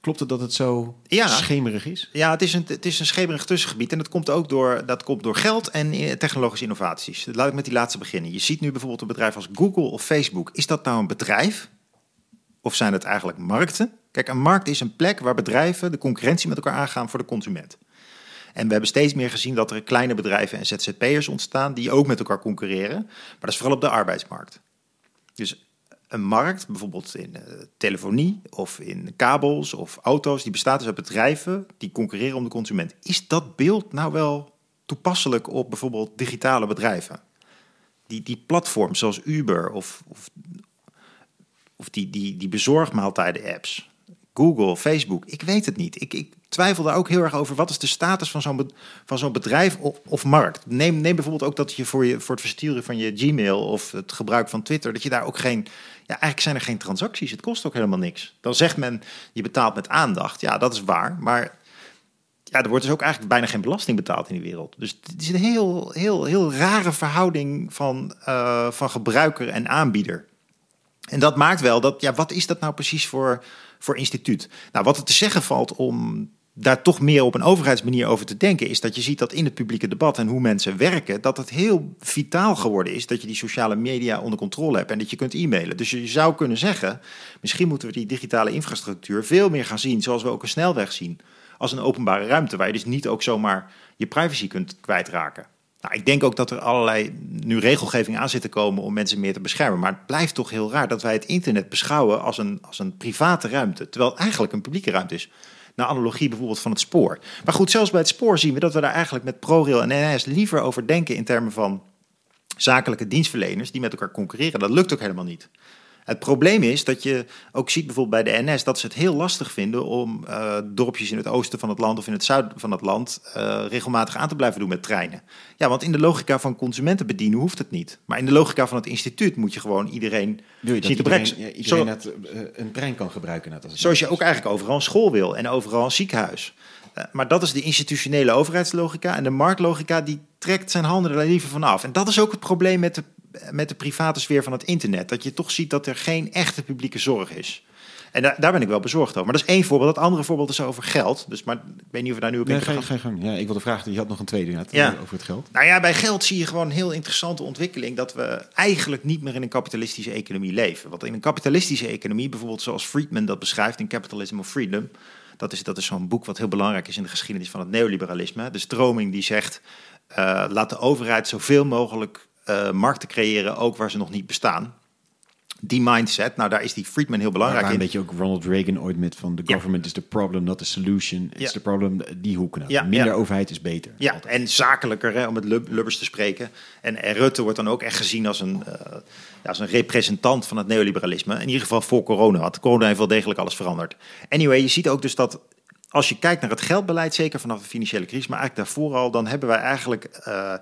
Klopt het dat het zo ja, schemerig is? Ja, het is, een, het is een schemerig tussengebied. En dat komt ook door, dat komt door geld en eh, technologische innovaties. Laat ik met die laatste beginnen. Je ziet nu bijvoorbeeld een bedrijf als Google of Facebook. Is dat nou een bedrijf? Of zijn het eigenlijk markten? Kijk, een markt is een plek waar bedrijven de concurrentie met elkaar aangaan voor de consument. En we hebben steeds meer gezien dat er kleine bedrijven en ZZP'ers ontstaan die ook met elkaar concurreren. Maar dat is vooral op de arbeidsmarkt. Dus een markt, bijvoorbeeld in uh, telefonie of in kabels of auto's, die bestaat dus uit bedrijven die concurreren om de consument. Is dat beeld nou wel toepasselijk op bijvoorbeeld digitale bedrijven? Die, die platforms zoals Uber of, of, of die, die, die bezorgmaaltijden-apps, Google, Facebook, ik weet het niet. Ik, ik twijfel daar ook heel erg over. Wat is de status van zo'n van zo'n bedrijf of, of, markt? Neem, neem bijvoorbeeld ook dat je voor, je voor het versturen van je Gmail of het gebruik van Twitter, dat je daar ook geen. Ja, eigenlijk zijn er geen transacties. Het kost ook helemaal niks. Dan zegt men, je betaalt met aandacht. Ja, dat is waar. Maar ja, er wordt dus ook eigenlijk bijna geen belasting betaald in die wereld. Dus het is een heel, heel, heel rare verhouding van, uh, van gebruiker en aanbieder. En dat maakt wel dat, ja, wat is dat nou precies voor, voor instituut? Nou, wat er te zeggen valt om daar toch meer op een overheidsmanier over te denken, is dat je ziet dat in het publieke debat en hoe mensen werken, dat het heel vitaal geworden is dat je die sociale media onder controle hebt en dat je kunt e-mailen. Dus je zou kunnen zeggen, misschien moeten we die digitale infrastructuur veel meer gaan zien, zoals we ook een snelweg zien, als een openbare ruimte, waar je dus niet ook zomaar je privacy kunt kwijtraken. Nou, ik denk ook dat er allerlei nu regelgeving aan zit te komen om mensen meer te beschermen. Maar het blijft toch heel raar dat wij het internet beschouwen als een, als een private ruimte, terwijl het eigenlijk een publieke ruimte is. Naar analogie bijvoorbeeld van het spoor. Maar goed, zelfs bij het spoor zien we dat we daar eigenlijk met ProRail en NS liever over denken in termen van zakelijke dienstverleners die met elkaar concurreren. Dat lukt ook helemaal niet. Het probleem is dat je ook ziet bijvoorbeeld bij de NS dat ze het heel lastig vinden om uh, dorpjes in het oosten van het land of in het zuiden van het land uh, regelmatig aan te blijven doen met treinen. Ja, want in de logica van consumenten bedienen hoeft het niet. Maar in de logica van het instituut moet je gewoon iedereen wil je dat iedereen, Zo, uh, een trein kan gebruiken. Net als zoals je ook eigenlijk overal een school wil en overal een ziekenhuis. Maar dat is de institutionele overheidslogica. En de marktlogica die trekt zijn handen er liever vanaf. En dat is ook het probleem met de met de private sfeer van het internet. Dat je toch ziet dat er geen echte publieke zorg is. En daar, daar ben ik wel bezorgd over. Maar dat is één voorbeeld. Het andere voorbeeld is over geld. Dus, maar ik weet niet of we daar nu op nee, in gaan. Geen gang. Ja, ik wilde vragen, je had nog een tweede ja. over het geld. Nou ja, bij geld zie je gewoon een heel interessante ontwikkeling... dat we eigenlijk niet meer in een kapitalistische economie leven. Want in een kapitalistische economie, bijvoorbeeld zoals Friedman dat beschrijft... in Capitalism of Freedom... dat is, dat is zo'n boek wat heel belangrijk is in de geschiedenis van het neoliberalisme. De stroming die zegt... Uh, laat de overheid zoveel mogelijk uh, markten creëren, ook waar ze nog niet bestaan. Die mindset, nou daar is die Friedman heel belangrijk in. Een beetje ook Ronald Reagan ooit met van the government is the problem, not the solution. It's ja. the problem, die hoek. Nou. Ja, Minder overheid is beter. Ja, en zakelijker, hè, om het Lubbers te spreken. En, Rutte wordt dan ook echt gezien als een, uh, ja, als een representant van het neoliberalisme. In ieder geval voor corona, want corona heeft wel degelijk alles veranderd. Anyway, je ziet ook dus dat als je kijkt naar het geldbeleid, zeker vanaf de financiële crisis, maar eigenlijk daarvoor al, dan hebben wij eigenlijk... Uh,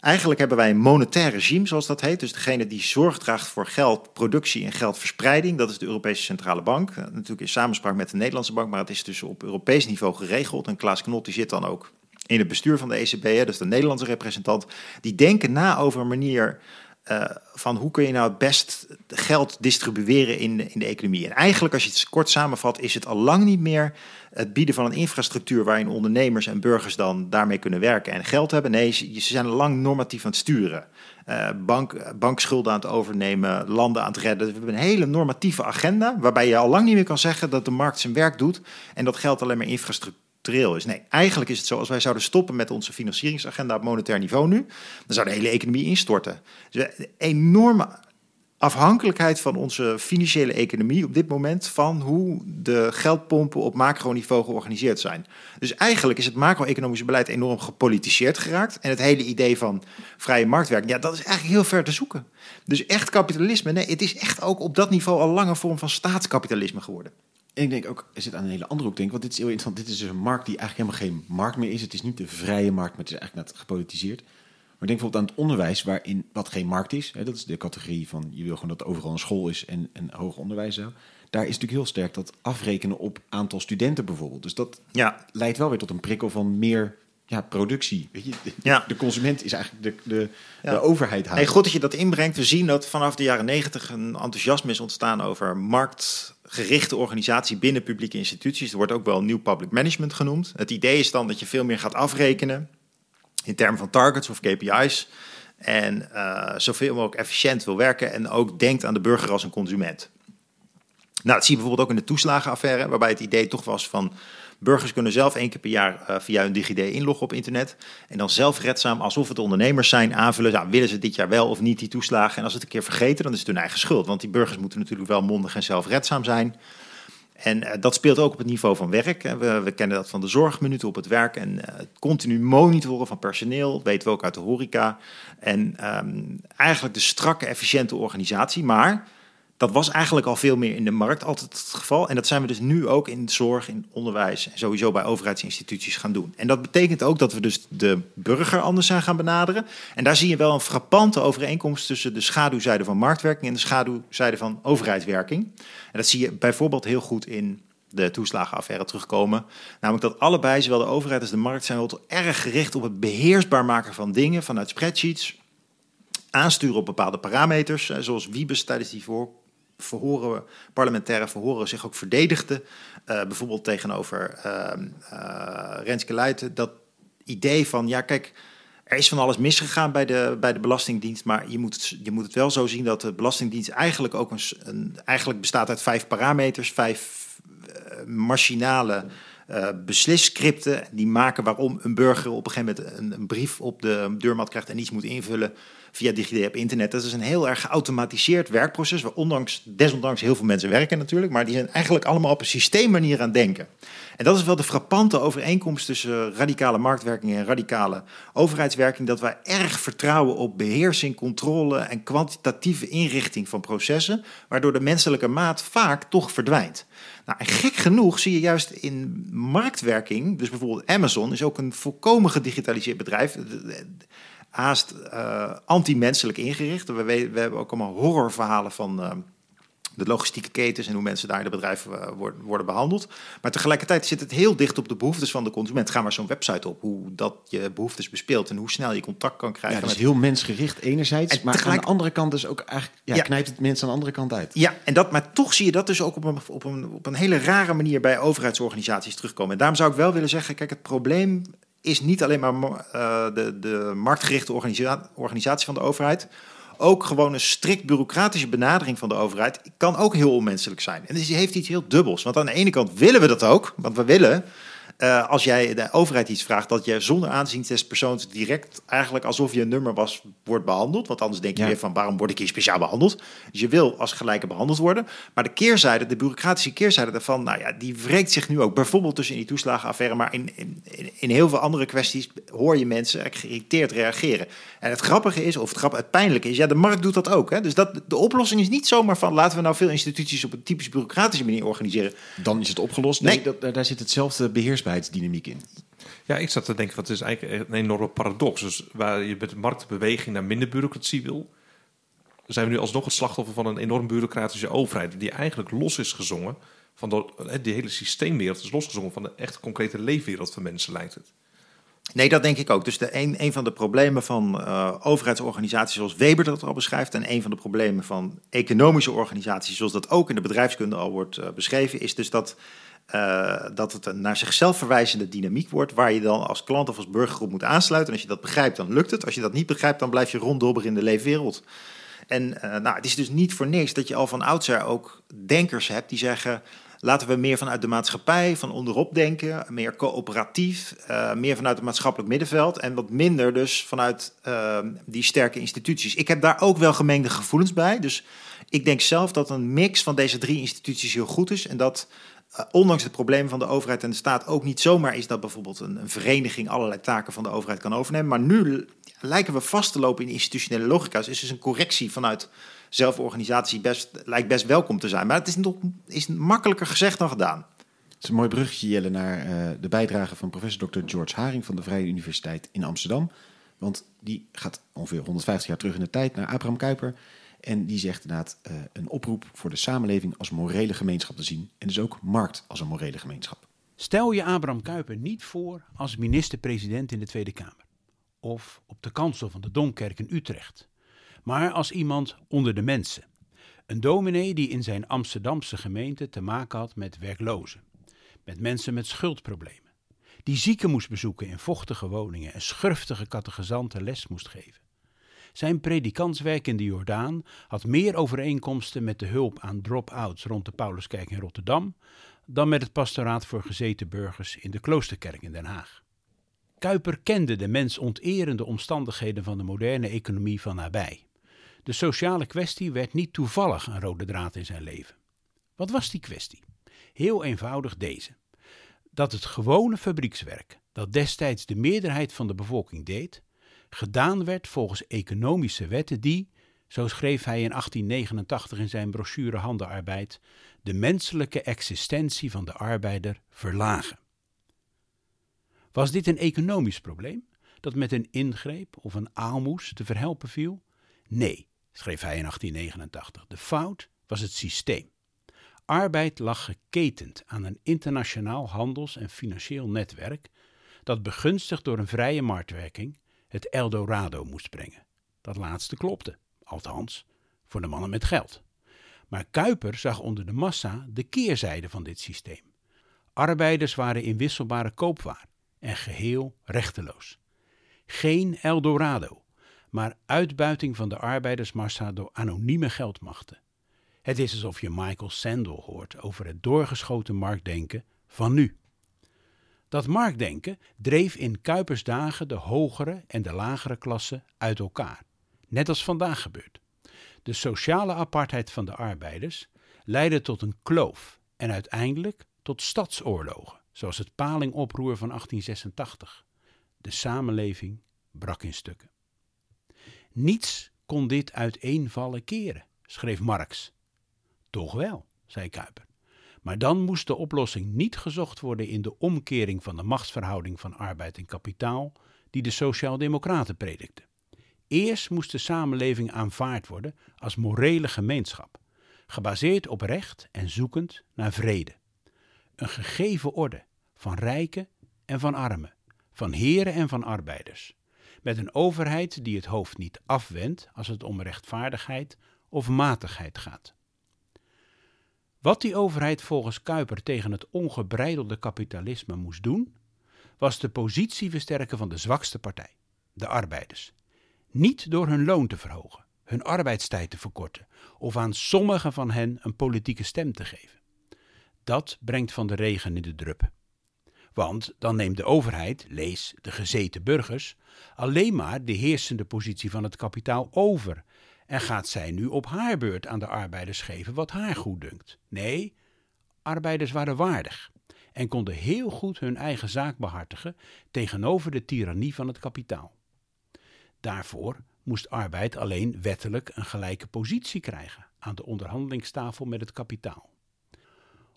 Eigenlijk hebben wij een monetair regime, zoals dat heet. Dus degene die zorg draagt voor geldproductie en geldverspreiding, dat is de Europese Centrale Bank. Eh, natuurlijk in samenspraak met de Nederlandse Bank, maar het is dus op Europees niveau geregeld. En Klaas Knot die zit dan ook in het bestuur van de ECB, dus de Nederlandse representant. Die denken na over een manier uh, van hoe kun je nou het best geld distribueren in de, in de economie. En eigenlijk, als je het kort samenvat, is het al lang niet meer het bieden van een infrastructuur waarin ondernemers en burgers dan daarmee kunnen werken en geld hebben. Nee, ze, zijn al lang normatief aan het sturen. Uh, bank, bankschulden aan het overnemen, landen aan het redden. We hebben een hele normatieve agenda waarbij je al lang niet meer kan zeggen dat de markt zijn werk doet en dat geld alleen maar infrastructuur is. Nee, eigenlijk is het zo, als wij zouden stoppen met onze financieringsagenda op monetair niveau nu, dan zou de hele economie instorten. Dus enorme afhankelijkheid van onze financiële economie op dit moment van hoe de geldpompen op macroniveau georganiseerd zijn. Dus eigenlijk is het macro-economische beleid enorm gepolitiseerd geraakt. En het hele idee van vrije marktwerking, ja, dat is eigenlijk heel ver te zoeken. Dus echt kapitalisme, nee, het is echt ook op dat niveau al lange vorm van staatskapitalisme geworden. En ik denk ook, er zit aan een hele andere hoek, denk want dit is heel interessant. Dit is dus een markt die eigenlijk helemaal geen markt meer is. Het is niet de vrije markt, maar het is eigenlijk net gepolitiseerd. Maar denk bijvoorbeeld aan het onderwijs, waarin wat geen markt is. Hè, dat is de categorie van je wil gewoon dat overal een school is en, en hoger onderwijs. Zo. Daar is natuurlijk heel sterk dat afrekenen op aantal studenten bijvoorbeeld. Dus dat ja. leidt wel weer tot een prikkel van meer ja, productie. Weet je? De, ja. de consument is eigenlijk de, de, de overheid. Hey, goed dat je dat inbrengt. We zien dat vanaf de jaren negentig een enthousiasme is ontstaan over marktgerichte organisatie binnen publieke instituties. Er wordt ook wel nieuw public management genoemd. Het idee is dan dat je veel meer gaat afrekenen in termen van targets of KPI's. En uh, zoveel mogelijk efficiënt wil werken en ook denkt aan de burger als een consument. Nou, dat zie je bijvoorbeeld ook in de toeslagenaffaire, waarbij het idee toch was van burgers kunnen zelf één keer per jaar uh, via hun DigiD inloggen op internet. En dan zelfredzaam, alsof het ondernemers zijn, aanvullen. Nou, willen ze dit jaar wel of niet die toeslagen? En als ze het een keer vergeten, dan is het hun eigen schuld. Want die burgers moeten natuurlijk wel mondig en zelfredzaam zijn. En uh, dat speelt ook op het niveau van werk. We, we, kennen dat van de zorgminuten op het werk. En uh, continu monitoren van personeel, weten we ook uit de horeca. En um, eigenlijk de strakke, efficiënte organisatie. Maar dat was eigenlijk al veel meer in de markt altijd het geval. En dat zijn we dus nu ook in zorg, in onderwijs en sowieso bij overheidsinstituties gaan doen. En dat betekent ook dat we dus de burger anders zijn gaan benaderen. En daar zie je wel een frappante overeenkomst tussen de schaduwzijde van marktwerking en de schaduwzijde van overheidswerking. En dat zie je bijvoorbeeld heel goed in de toeslagenaffaire terugkomen. Namelijk dat allebei, zowel de overheid als de markt, zijn wel erg gericht op het beheersbaar maken van dingen vanuit spreadsheets. Aansturen op bepaalde parameters, zoals Wiebes tijdens die voor verhoren, parlementaire verhoren zich ook verdedigde. Uh, bijvoorbeeld tegenover uh, Renske Luijten. Dat idee van, ja kijk, er is van alles misgegaan bij de, bij de Belastingdienst. Maar je moet, het, je moet het wel zo zien dat de Belastingdienst eigenlijk ook een, eigenlijk bestaat uit vijf parameters. Vijf machinale uh, beslisscripten die maken waarom een burger op een gegeven moment een, een, brief op de deurmat krijgt en iets moet invullen via DigiD op internet. Dat is een heel erg geautomatiseerd werkproces, waar ondanks, desondanks heel veel mensen werken natuurlijk, maar die zijn eigenlijk allemaal op een systeemmanier aan denken. En dat is wel de frappante overeenkomst tussen radicale marktwerking en radicale overheidswerking, dat wij erg vertrouwen op beheersing, controle en kwantitatieve inrichting van processen, waardoor de menselijke maat vaak toch verdwijnt. Nou, en gek genoeg zie je juist in marktwerking, dus bijvoorbeeld Amazon is ook een volkomen gedigitaliseerd bedrijf haast uh, anti-menselijk ingericht. We, we, hebben ook allemaal horrorverhalen van uh, de logistieke ketens en hoe mensen daar in de bedrijven uh, worden, worden behandeld. Maar tegelijkertijd zit het heel dicht op de behoeftes van de consument. Ga maar zo'n website op, hoe dat je behoeftes bespeelt en hoe snel je contact kan krijgen. Ja, dat is heel mensgericht enerzijds, en maar tegelijk... aan de andere kant dus ook eigenlijk ja, ja, knijpt het mensen aan de andere kant uit. Ja, en dat, maar toch zie je dat dus ook op een, op, een, op een hele rare manier bij overheidsorganisaties terugkomen. En daarom zou ik wel willen zeggen, kijk, het probleem is niet alleen maar uh, de, de marktgerichte organisa organisatie van de overheid. Ook gewoon een strikt bureaucratische benadering van de overheid kan ook heel onmenselijk zijn. En dus heeft iets heel dubbels. Want aan de ene kant willen we dat ook, want we willen uh, als jij de overheid iets vraagt, dat je zonder aanzien des persoons direct eigenlijk alsof je een nummer was, wordt behandeld. Want anders denk je weer van waarom word ik hier speciaal behandeld? Dus je wil als gelijke behandeld worden. Maar de keerzijde, de bureaucratische keerzijde daarvan, nou ja, die wreekt zich nu ook. Bijvoorbeeld tussen in die toeslagenaffaire, maar in, in, in heel veel andere kwesties hoor je mensen geïrriteerd reageren. En het grappige is, of het, grap, het pijnlijke is, ja, de markt doet dat ook. Hè? Dus dat, de oplossing is niet zomaar van laten we nou veel instituties op een typisch bureaucratische manier organiseren. Dan is het opgelost. Nee, nee dat, daar zit hetzelfde in. Ja, ik zat te denken, wat is eigenlijk een enorme paradox. Dus waar je met de marktbeweging naar minder bureaucratie wil, zijn we nu alsnog het slachtoffer van een enorm bureaucratische overheid, die eigenlijk los is gezongen van de, die hele systeemwereld is losgezongen van de echt concrete leefwereld van mensen, lijkt het. Nee, dat denk ik ook. Dus de, een, een van de problemen van uh, overheidsorganisaties zoals Weber dat al beschrijft... en een van de problemen van economische organisaties zoals dat ook in de bedrijfskunde al wordt uh, beschreven... is dus dat, uh, dat het een naar zichzelf verwijzende dynamiek wordt... waar je dan als klant of als burgergroep moet aansluiten. En als je dat begrijpt, dan lukt het. Als je dat niet begrijpt, dan blijf je ronddobber in de leefwereld. En nou, het is dus niet voor niks dat je al van oudsher ook denkers hebt die zeggen... laten we meer vanuit de maatschappij, van onderop denken, meer coöperatief, uh, meer vanuit het maatschappelijk middenveld en wat minder dus vanuit uh, die sterke instituties. Ik heb daar ook wel gemengde gevoelens bij. Dus ik denk zelf dat een mix van deze drie instituties heel goed is en dat ondanks de problemen van de overheid en de staat ook niet zomaar is dat bijvoorbeeld een, een vereniging allerlei taken van de overheid kan overnemen. Maar nu lijken we vast te lopen in institutionele logica's. Is dus een correctie vanuit zelforganisatie best, lijkt best welkom te zijn. Maar het is, nog, is makkelijker gezegd dan gedaan. Het is een mooi bruggetje, Jelle, naar uh, de bijdrage van professor Dr. George Haring van de Vrije Universiteit in Amsterdam. Want die gaat ongeveer 150 jaar terug in de tijd naar Abraham Kuyper. En die zegt inderdaad uh, een oproep voor de samenleving als morele gemeenschap te zien. En dus ook markt als een morele gemeenschap. Stel je Abraham Kuyper niet voor als minister-president in de Tweede Kamer. Of op de kansel van de Domkerk in Utrecht maar als iemand onder de mensen. Een dominee die in zijn Amsterdamse gemeente te maken had met werklozen, met mensen met schuldproblemen, die zieken moest bezoeken in vochtige woningen en schurftige catechizanten les moest geven. Zijn predikantswerk in de Jordaan had meer overeenkomsten met de hulp aan drop-outs rond de Pauluskerk in Rotterdam dan met het pastoraat voor gezeten burgers in de Kloosterkerk in Den Haag. Kuiper kende de mensonterende omstandigheden van de moderne economie van nabij. De sociale kwestie werd niet toevallig een rode draad in zijn leven. Wat was die kwestie? Heel eenvoudig deze. Dat het gewone fabriekswerk, dat destijds de meerderheid van de bevolking deed, gedaan werd volgens economische wetten die, zo schreef hij in 1889 in zijn brochure Handenarbeid, de menselijke existentie van de arbeider verlagen. Was dit een economisch probleem dat met een ingreep of een aalmoes te verhelpen viel? Nee, schreef hij in 1889. De fout was het systeem. Arbeid lag geketend aan een internationaal handels- en financieel netwerk dat begunstigd door een vrije marktwerking het Eldorado moest brengen. Dat laatste klopte, althans voor de mannen met geld. Maar Kuiper zag onder de massa de keerzijde van dit systeem. Arbeiders waren inwisselbare koopwaar en geheel rechteloos. Geen Eldorado, maar uitbuiting van de arbeidersmassa door anonieme geldmachten. Het is alsof je Michael Sandel hoort over het doorgeschoten marktdenken van nu. Dat marktdenken dreef in Kuipers dagen de hogere en de lagere klassen uit elkaar, net als vandaag gebeurt. De sociale apartheid van de arbeiders leidde tot een kloof en uiteindelijk tot stadsoorlogen, zoals het Palingoproer van 1886. De samenleving brak in stukken. Niets kon dit uiteenvallen keren, schreef Marx. Toch wel, zei Kuiper. Maar dan moest de oplossing niet gezocht worden in de omkering van de machtsverhouding van arbeid en kapitaal, die de Sociaaldemocraten predikten. Eerst moest de samenleving aanvaard worden als morele gemeenschap, gebaseerd op recht en zoekend naar vrede. Een gegeven orde van rijken en van armen, van heren en van arbeiders met een overheid die het hoofd niet afwendt als het om rechtvaardigheid of matigheid gaat. Wat die overheid volgens Kuiper tegen het ongebreidelde kapitalisme moest doen, was de positie versterken van de zwakste partij, de arbeiders. Niet door hun loon te verhogen, hun arbeidstijd te verkorten of aan sommigen van hen een politieke stem te geven. Dat brengt van de regen in de drup. Want dan neemt de overheid, lees de gezeten burgers, alleen maar de heersende positie van het kapitaal over en gaat zij nu op haar beurt aan de arbeiders geven wat haar goed dunkt. Nee, arbeiders waren waardig en konden heel goed hun eigen zaak behartigen tegenover de tirannie van het kapitaal. Daarvoor moest arbeid alleen wettelijk een gelijke positie krijgen aan de onderhandelingstafel met het kapitaal.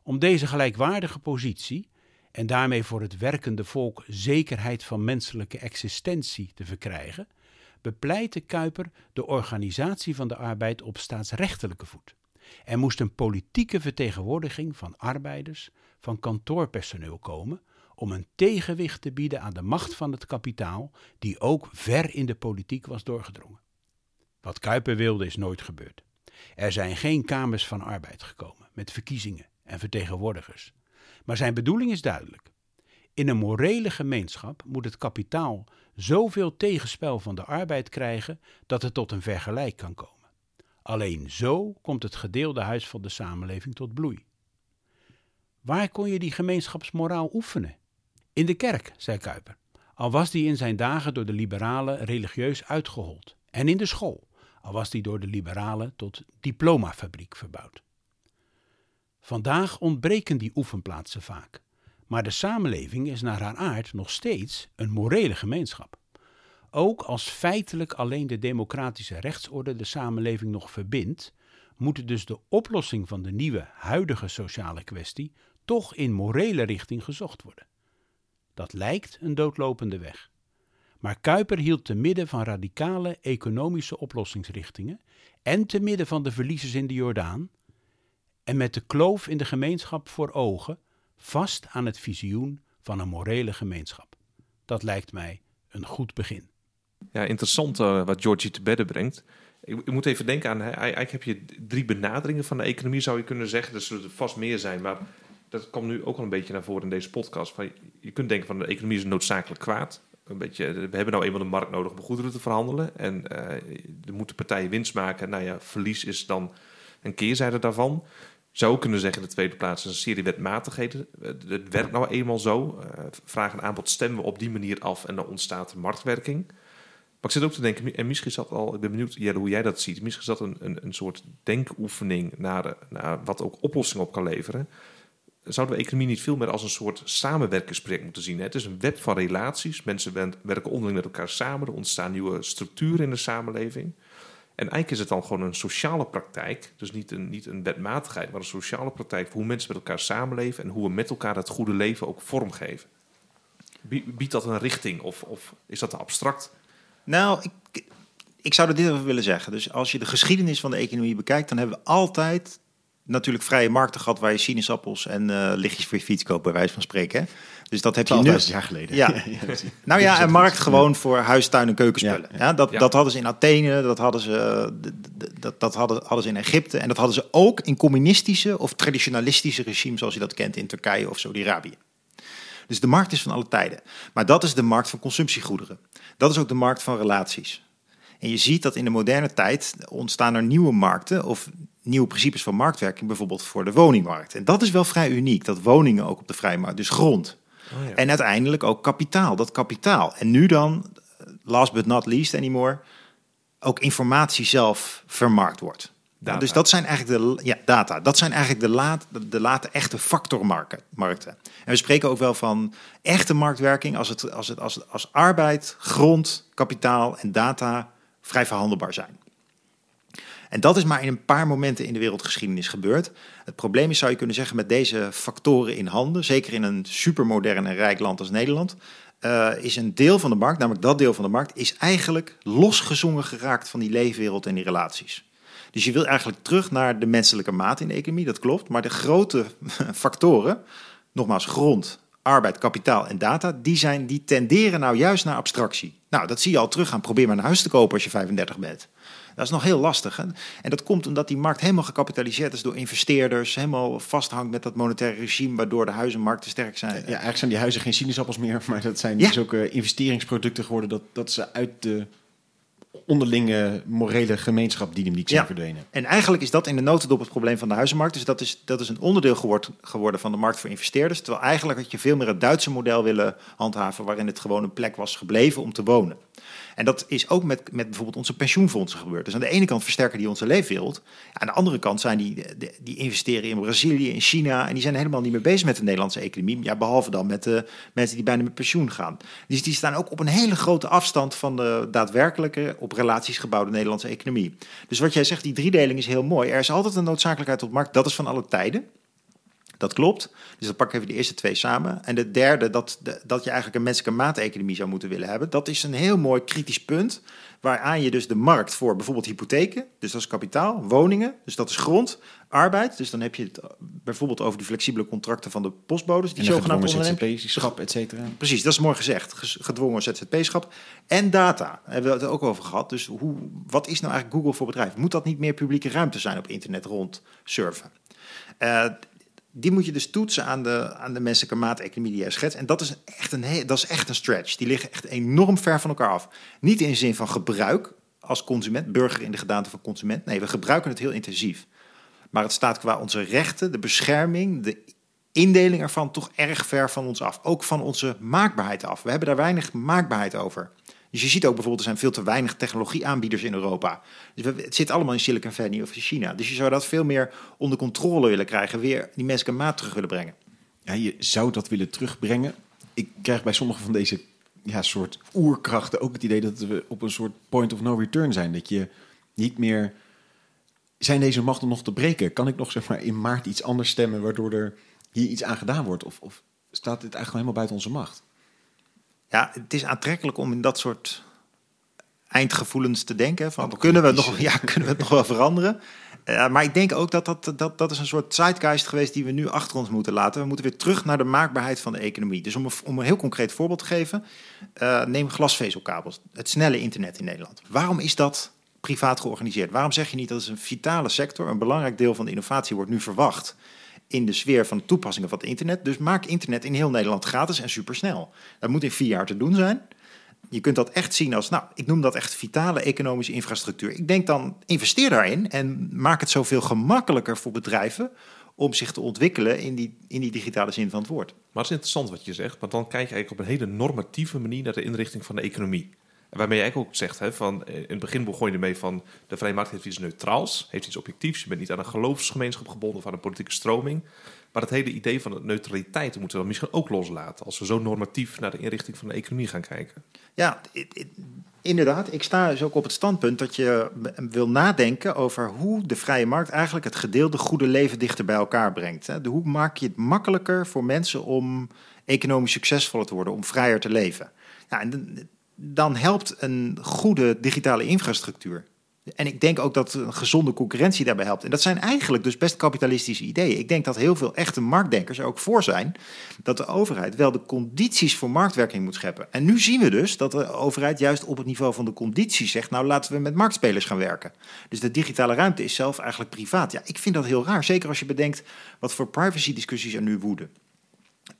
Om deze gelijkwaardige positie en daarmee voor het werkende volk zekerheid van menselijke existentie te verkrijgen, bepleitte Kuiper de organisatie van de arbeid op staatsrechtelijke voet. Er moest een politieke vertegenwoordiging van arbeiders, van kantoorpersoneel komen om een tegenwicht te bieden aan de macht van het kapitaal, die ook ver in de politiek was doorgedrongen. Wat Kuiper wilde is nooit gebeurd. Er zijn geen kamers van arbeid gekomen met verkiezingen en vertegenwoordigers. Maar zijn bedoeling is duidelijk. In een morele gemeenschap moet het kapitaal zoveel tegenspel van de arbeid krijgen dat het tot een vergelijk kan komen. Alleen zo komt het gedeelde huis van de samenleving tot bloei. Waar kon je die gemeenschapsmoraal oefenen? In de kerk, zei Kuiper, al was die in zijn dagen door de liberalen religieus uitgehold. En in de school, al was die door de liberalen tot diplomafabriek verbouwd. Vandaag ontbreken die oefenplaatsen vaak, maar de samenleving is naar haar aard nog steeds een morele gemeenschap. Ook als feitelijk alleen de democratische rechtsorde de samenleving nog verbindt, moet dus de oplossing van de nieuwe huidige sociale kwestie toch in morele richting gezocht worden. Dat lijkt een doodlopende weg. Maar Kuiper hield te midden van radicale economische oplossingsrichtingen en te midden van de verliezers in de Jordaan en met de kloof in de gemeenschap voor ogen vast aan het visioen van een morele gemeenschap. Dat lijkt mij een goed begin. Ja, interessant uh, wat Georgie te bedden brengt. Ik, moet even denken aan, eigenlijk heb je drie benaderingen van de economie, zou je kunnen zeggen. Er zullen er vast meer zijn, maar dat komt nu ook al een beetje naar voren in deze podcast. Van, je kunt denken van de economie is noodzakelijk kwaad. Een beetje, we hebben nou eenmaal de markt nodig om goederen te verhandelen. En uh, er moeten partijen winst maken. Nou ja, verlies is dan een keerzijde daarvan. Zou kunnen zeggen, de tweede plaats, een serie wetmatigheden. Het werkt nou eenmaal zo. Uh, vraag en aanbod stemmen we op die manier af en dan ontstaat marktwerking. Maar ik zit ook te denken, en misschien is dat al, ik ben benieuwd Jelle, hoe jij dat ziet. Misschien is dat een, een, een soort denkoefening naar, naar wat ook oplossing op kan leveren zouden we economie niet veel meer als een soort samenwerkingsproject moeten zien. Het is een web van relaties. Mensen werken onderling met elkaar samen. Er ontstaan nieuwe structuren in de samenleving. En eigenlijk is het dan gewoon een sociale praktijk. Dus niet een, niet een wetmatigheid, maar een sociale praktijk. Hoe mensen met elkaar samenleven en hoe we met elkaar het goede leven ook vormgeven. Biedt dat een richting of, of is dat te abstract? Nou, ik, ik zou er dit over willen zeggen. Dus als je de geschiedenis van de economie bekijkt, dan hebben we altijd natuurlijk vrije markten gehad waar je sinaasappels en uh, lichtjes voor je fiets koopt, bij wijze van spreken. Dus dat heb je nu. jaar geleden. Ja. *laughs* nou ja, een markt gewoon voor huis, tuin en keukenspullen. Ja, ja. dat, dat hadden ze in Athene, dat hadden ze, dat, dat hadden, hadden ze in Egypte en dat hadden ze ook in communistische of traditionalistische regimes, zoals je dat kent in Turkije of Saudi-Arabië. Dus de markt is van alle tijden. Maar dat is de markt van consumptiegoederen. Dat is ook de markt van relaties. En je ziet dat in de moderne tijd ontstaan er nieuwe markten of nieuwe principes van marktwerking, bijvoorbeeld voor de woningmarkt. En dat is wel vrij uniek, dat woningen ook op de vrije markt, dus grond. Oh ja. En uiteindelijk ook kapitaal, dat kapitaal. En nu dan, last but not least anymore, ook informatie zelf vermarkt wordt. Data. Dus dat zijn eigenlijk de ja, data. Dat zijn eigenlijk de, laat, de late echte factormarkten. En we spreken ook wel van echte marktwerking als, het, als, het, als, als arbeid, grond, kapitaal en data vrij verhandelbaar zijn. En dat is maar in een paar momenten in de wereldgeschiedenis gebeurd. Het probleem is, zou je kunnen zeggen, met deze factoren in handen, zeker in een supermodern en rijk land als Nederland, uh, is een deel van de markt, namelijk dat deel van de markt, is eigenlijk losgezongen geraakt van die leefwereld en die relaties. Dus je wil eigenlijk terug naar de menselijke maat in de economie, dat klopt. Maar de grote *laughs* factoren, nogmaals grond, arbeid, kapitaal en data, die, zijn, die tenderen nou juist naar abstractie. Nou, dat zie je al terug aan. Probeer maar een huis te kopen als je 35 bent. Dat is nog heel lastig. Hè? En dat komt omdat die markt helemaal gecapitaliseerd is door investeerders, helemaal vasthangt met dat monetaire regime, waardoor de huizenmarkten sterk zijn. Ja, eigenlijk zijn die huizen geen sinaasappels meer, *laughs* maar dat zijn dus ook uh, investeringsproducten geworden, dat, dat ze uit de onderlinge morele gemeenschap dynamiek zijn ja. verdwenen. En eigenlijk is dat in de notendop het probleem van de huizenmarkt. Dus dat is, dat is een onderdeel geworden van de markt voor investeerders. Terwijl eigenlijk had je veel meer het Duitse model willen handhaven... waarin het gewoon een plek was gebleven om te wonen. En dat is ook met, met bijvoorbeeld onze pensioenfondsen gebeurd. Dus aan de ene kant versterken die onze leefwereld. Aan de andere kant zijn die, die investeren in Brazilië, in China. En die zijn helemaal niet meer bezig met de Nederlandse economie. Ja, behalve dan met de mensen die bijna met pensioen gaan. Dus die staan ook op een hele grote afstand van de daadwerkelijke, op relaties gebouwde Nederlandse economie. Dus wat jij zegt, die driedeling is heel mooi. Er is altijd een noodzakelijkheid tot markt. Dat is van alle tijden. Dat klopt. Dus dan pak ik even de eerste twee samen. En de derde, dat, dat je eigenlijk een menselijke maateconomie zou moeten willen hebben. Dat is een heel mooi kritisch punt. Waaraan je dus de markt voor bijvoorbeeld hypotheken, dus dat is kapitaal, woningen, dus dat is grond, arbeid. Dus dan heb je het eh, bijvoorbeeld over die flexibele contracten van de postbodes. Die zogenaamde ZZP-schap, et cetera. Precies, dat is mooi gezegd. Gedwongen ZZP-schap. En data, daar hebben we het ook over gehad. Dus hoe, wat is nou eigenlijk Google voor bedrijf? Moet dat niet meer publieke ruimte zijn op internet rond surfen? Uh, die moet je dus toetsen aan de, aan de menselijke maateconomie die jij schetst. En dat is echt een, dat is echt een stretch. Die liggen echt enorm ver van elkaar af. Niet in de zin van gebruik als consument, burger in de gedaante van consument. Nee, we gebruiken het heel intensief. Maar het staat qua onze rechten, de bescherming, de indeling ervan toch erg ver van ons af. Ook van onze maakbaarheid af. We hebben daar weinig maakbaarheid over. Dus je ziet ook bijvoorbeeld, er zijn veel te weinig technologieaanbieders in Europa. Dus het zit allemaal in Silicon Valley of in China. Dus je zou dat veel meer onder controle willen krijgen. Weer die menselijke maat terug willen brengen. Ja, je zou dat willen terugbrengen. Ik krijg bij sommige van deze ja, soort oerkrachten ook het idee dat we op een soort point of no return zijn. Dat je niet meer... Zijn deze machten nog te breken? Kan ik nog zeg maar, in maart iets anders stemmen waardoor er hier iets aan gedaan wordt? Of, of staat dit eigenlijk helemaal buiten onze macht? Ja, het is aantrekkelijk om in dat soort eindgevoelens te denken. Van, kunnen, we nog, ja, kunnen we het nog wel veranderen? Uh, *laughs* maar ik denk ook dat dat, dat dat is een soort zeitgeist geweest die we nu achter ons moeten laten. We moeten weer terug naar de maakbaarheid van de economie. Dus om een, om een heel concreet voorbeeld te geven, uh, neem glasvezelkabels, het snelle internet in Nederland. Waarom is dat privaat georganiseerd? Waarom zeg je niet dat is een vitale sector, een belangrijk deel van de innovatie wordt nu verwacht in de sfeer van de toepassingen van het internet. Dus maak internet in heel Nederland gratis en supersnel. Dat moet in vier jaar te doen zijn. Je kunt dat echt zien als, nou, ik noem dat echt vitale economische infrastructuur. Ik denk dan, investeer daarin en maak het zoveel gemakkelijker voor bedrijven om zich te ontwikkelen in die, in die digitale zin van het woord. Maar het is interessant wat je zegt, want dan kijk je eigenlijk op een hele normatieve manier naar de inrichting van de economie. Waarmee eigenlijk ook zegt, hè, van, eh, in het begin begon je ermee van de vrije markt heeft iets neutraals, heeft iets objectiefs. Je bent niet aan een geloofsgemeenschap gebonden of aan een politieke stroming. Maar het hele idee van de neutraliteit moeten we misschien ook loslaten als we zo normatief naar de inrichting van de economie gaan kijken. Ja, inderdaad. Ik sta dus ook op het standpunt dat je wil nadenken over hoe de vrije markt eigenlijk het gedeelde goede leven dichter bij elkaar brengt. Hoe maak je het makkelijker voor mensen om economisch succesvoller te worden, om vrijer te leven? Ja, en dan helpt een goede digitale infrastructuur. En ik denk ook dat een gezonde concurrentie daarbij helpt. En dat zijn eigenlijk dus best kapitalistische ideeën. Ik denk dat heel veel echte marktdenkers er ook voor zijn dat de overheid wel de condities voor marktwerking moet scheppen. En nu zien we dus dat de overheid juist op het niveau van de condities zegt: nou laten we met marktspelers gaan werken. Dus de digitale ruimte is zelf eigenlijk privaat. Ja, ik vind dat heel raar. Zeker als je bedenkt wat voor privacy discussies er nu woeden.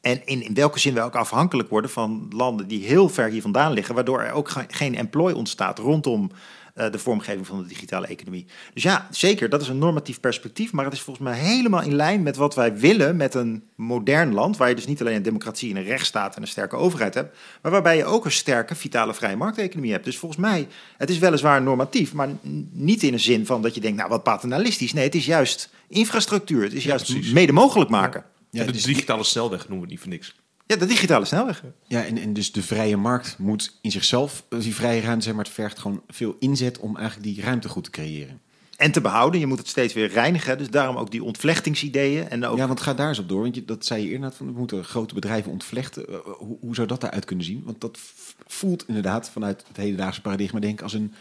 En in, in welke zin we ook afhankelijk worden van landen die heel ver hier vandaan liggen, waardoor er ook geen employ ontstaat rondom uh, de vormgeving van de digitale economie. Dus ja, zeker, dat is een normatief perspectief, maar het is volgens mij helemaal in lijn met wat wij willen met een modern land, waar je dus niet alleen een democratie en een rechtsstaat en een sterke overheid hebt, maar waarbij je ook een sterke, vitale, vrije markteconomie hebt. Dus volgens mij, het is weliswaar normatief, maar niet in een zin van dat je denkt, nou wat paternalistisch. Nee, het is juist infrastructuur, het is juist mede mogelijk maken. Ja, de digitale snelweg noemen we niet voor niks. Ja, de digitale snelweg. Ja, en, en dus de vrije markt moet in zichzelf, die vrije ruimte, zeg maar, het vergt gewoon veel inzet om eigenlijk die ruimte goed te creëren. En te behouden, je moet het steeds weer reinigen. Dus daarom ook die ontvlechtingsideeën. En ook... Ja, want ga daar eens op door. Want je, dat zei je eerder, van, we moeten grote bedrijven ontvlechten. Uh, hoe, hoe, zou dat eruit kunnen zien? Want dat voelt inderdaad vanuit het hedendaagse paradigma, denk ik, als een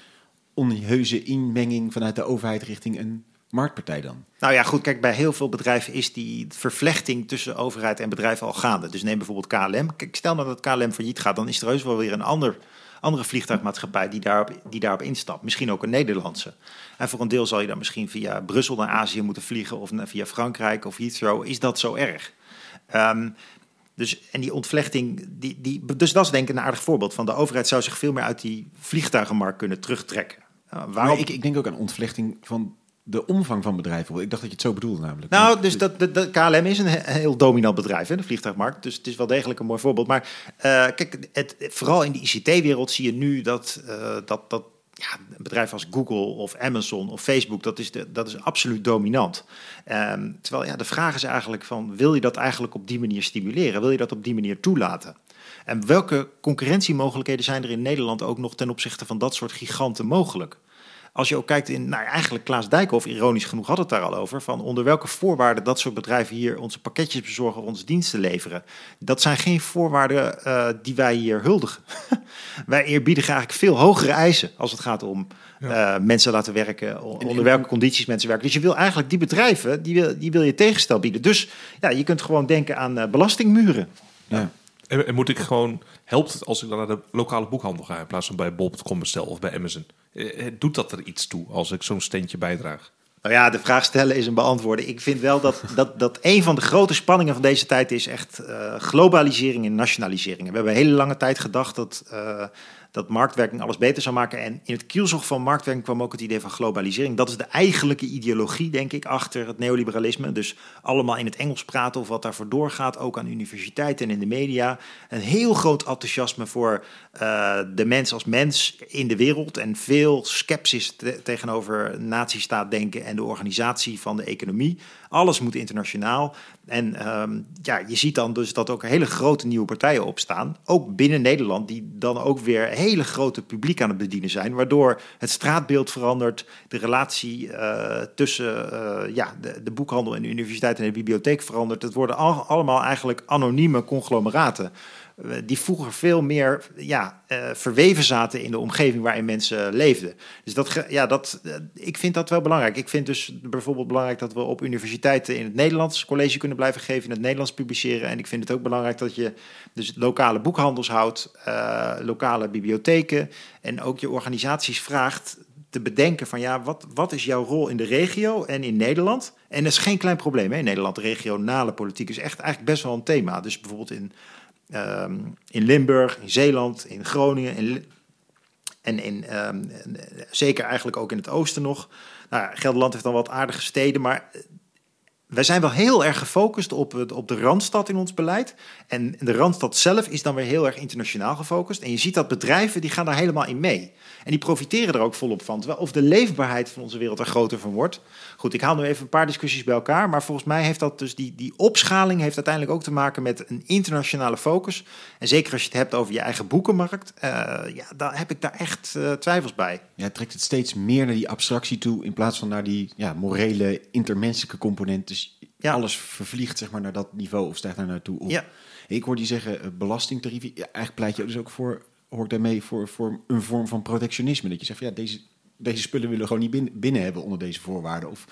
onheuse inmenging vanuit de overheid richting een marktpartij dan? Nou ja, goed, kijk, bij heel veel bedrijven is die vervlechting tussen overheid en bedrijven al gaande. Dus neem bijvoorbeeld KLM. Kijk, stel nou dat KLM failliet gaat, dan is er heus wel weer een ander, andere vliegtuigmaatschappij die daarop, die daarop instapt. Misschien ook een Nederlandse. En voor een deel zal je dan misschien via Brussel naar Azië moeten vliegen of via Frankrijk of Heathrow. Is dat zo erg? Um, dus, en die ontvlechting, die, die, dus dat is denk ik een aardig voorbeeld van de overheid zou zich veel meer uit die vliegtuigenmarkt kunnen terugtrekken. Uh, waarom... ik, ik denk ook aan ontvlechting van de omvang van bedrijven. Ik dacht dat je het zo bedoelde namelijk. Nou, dus dat, KLM is een heel dominant bedrijf, hè, de vliegtuigmarkt. Dus het is wel degelijk een mooi voorbeeld. Maar uh, kijk, het, vooral in de ICT-wereld zie je nu dat, uh, dat, dat ja, een bedrijf als Google of Amazon of Facebook, dat is, de, dat is absoluut dominant. Um, terwijl ja, de vraag is eigenlijk van, wil je dat eigenlijk op die manier stimuleren? Wil je dat op die manier toelaten? En welke concurrentiemogelijkheden zijn er in Nederland ook nog ten opzichte van dat soort giganten mogelijk? Als je ook kijkt in, nou eigenlijk Klaas Dijkhoff, ironisch genoeg had het daar al over, van onder welke voorwaarden dat soort bedrijven hier onze pakketjes bezorgen of onze diensten leveren. Dat zijn geen voorwaarden uh, die wij hier huldigen. *laughs* wij eerbiedigen eigenlijk veel hogere eisen als het gaat om ja. uh, mensen laten werken, onder welke condities mensen werken. Dus je wil eigenlijk die bedrijven, die wil, die wil je tegenstel bieden. Dus ja, je kunt gewoon denken aan uh, belastingmuren. Ja. En, moet ik gewoon, helpt het als ik dan naar de lokale boekhandel ga in plaats van bij bol.com bestel of bij Amazon? Eh, eh, doet dat er iets toe als ik zo'n steentje bijdraag? Nou ja, de vraag stellen is een beantwoorden. Ik vind wel dat, dat, dat een van de grote spanningen van deze tijd is echt uh, globalisering en nationalisering. We hebben een hele lange tijd gedacht dat, dat marktwerking alles beter zou maken. En in het kielzog van marktwerking kwam ook het idee van globalisering. Dat is de eigenlijke ideologie, denk ik, achter het neoliberalisme. Dus allemaal in het Engels praten of wat daarvoor doorgaat, ook aan universiteiten en in de media. Een heel groot enthousiasme voor uh, de mens als mens in de wereld en veel sceptisch tegenover nazistaatdenken en de organisatie van de economie. Alles moet internationaal. En um, ja, je ziet dan dus dat ook hele grote nieuwe partijen opstaan, ook binnen Nederland, die dan ook weer hele grote publiek aan het bedienen zijn, waardoor het straatbeeld verandert, de relatie uh, tussen uh, ja, de, de, boekhandel en de universiteit en de bibliotheek verandert. Het worden al, allemaal eigenlijk anonieme conglomeraten. Eh, die vroeger veel meer ja, uh, verweven zaten in de omgeving waarin mensen leefden. Dus dat, ja, dat, uh, ik vind dat wel belangrijk. Ik vind dus bijvoorbeeld belangrijk dat we op universiteiten in het Nederlands college kunnen blijven geven, in het Nederlands publiceren. En ik vind het ook belangrijk dat je dus lokale boekhandels houdt, uh, lokale bibliotheken en ook je organisaties vraagt te bedenken van ja, wat, wat is jouw rol in de regio en in Nederland? En dat is geen klein probleem hè? in Nederland. Regionale politiek is echt eigenlijk best wel een thema. Dus bijvoorbeeld in Um, in Limburg, in Zeeland, in Groningen in, en in, um, zeker eigenlijk ook in het oosten nog. Nou, Gelderland heeft dan wat aardige steden, maar wij zijn wel heel erg gefocust op, op de Randstad in ons beleid. En de Randstad zelf is dan weer heel erg internationaal gefocust. En je ziet dat bedrijven die gaan daar helemaal in mee. En die profiteren er ook volop van. Terwijl of de leefbaarheid van onze wereld er groter van wordt. Goed, ik haal nu even een paar discussies bij elkaar. Maar volgens mij heeft dat dus die, die opschaling heeft uiteindelijk ook te maken met een internationale focus. En zeker als je het hebt over je eigen boekenmarkt. Uh, ja, daar heb ik daar echt uh, twijfels bij. Ja, trekt het steeds meer naar die abstractie toe. In plaats van naar die ja, morele, intermenselijke component. Dus ja. alles vervliegt zeg maar, naar dat niveau of stijgt daar naartoe op. Ja. Ik hoor die zeggen uh, belastingtarieven. Ja, eigenlijk pleit je dus ook voor hoor ik daarmee voor, voor een vorm van protectionisme. Dat je zegt, ja, deze, deze spullen willen we gewoon niet binnen, binnen hebben onder deze voorwaarden. Of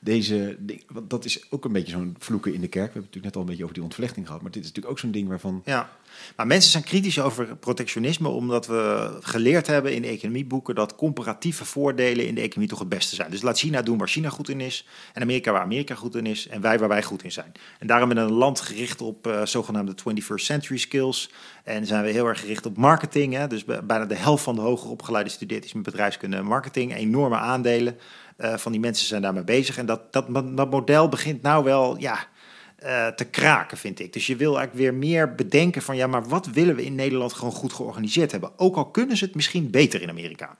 deze, want dat is ook een beetje zo'n vloeken in de kerk. We hebben natuurlijk net al een beetje over die ontvlechting gehad. Maar dit is natuurlijk ook zo'n ding waarvan... Ja, maar mensen zijn kritisch over protectionisme... omdat we geleerd hebben in economieboeken... dat comparatieve voordelen in de economie toch het beste zijn. Dus laat China doen waar China goed in is... en Amerika waar Amerika goed in is... en wij waar wij goed in zijn. En daarom in een land gericht op uh, zogenaamde 21st century skills... en zijn we heel erg gericht op marketing. Hè? Dus bijna de helft van de hoger opgeleide studeert iets met bedrijfskunde en marketing. Enorme aandelen... Uh, van die mensen zijn daarmee bezig. En dat, dat, dat model begint nou wel ja, uh, te kraken, vind ik. Dus je wil eigenlijk weer meer bedenken van... ja, maar wat willen we in Nederland gewoon goed georganiseerd hebben? Ook al kunnen ze het misschien beter in Amerika.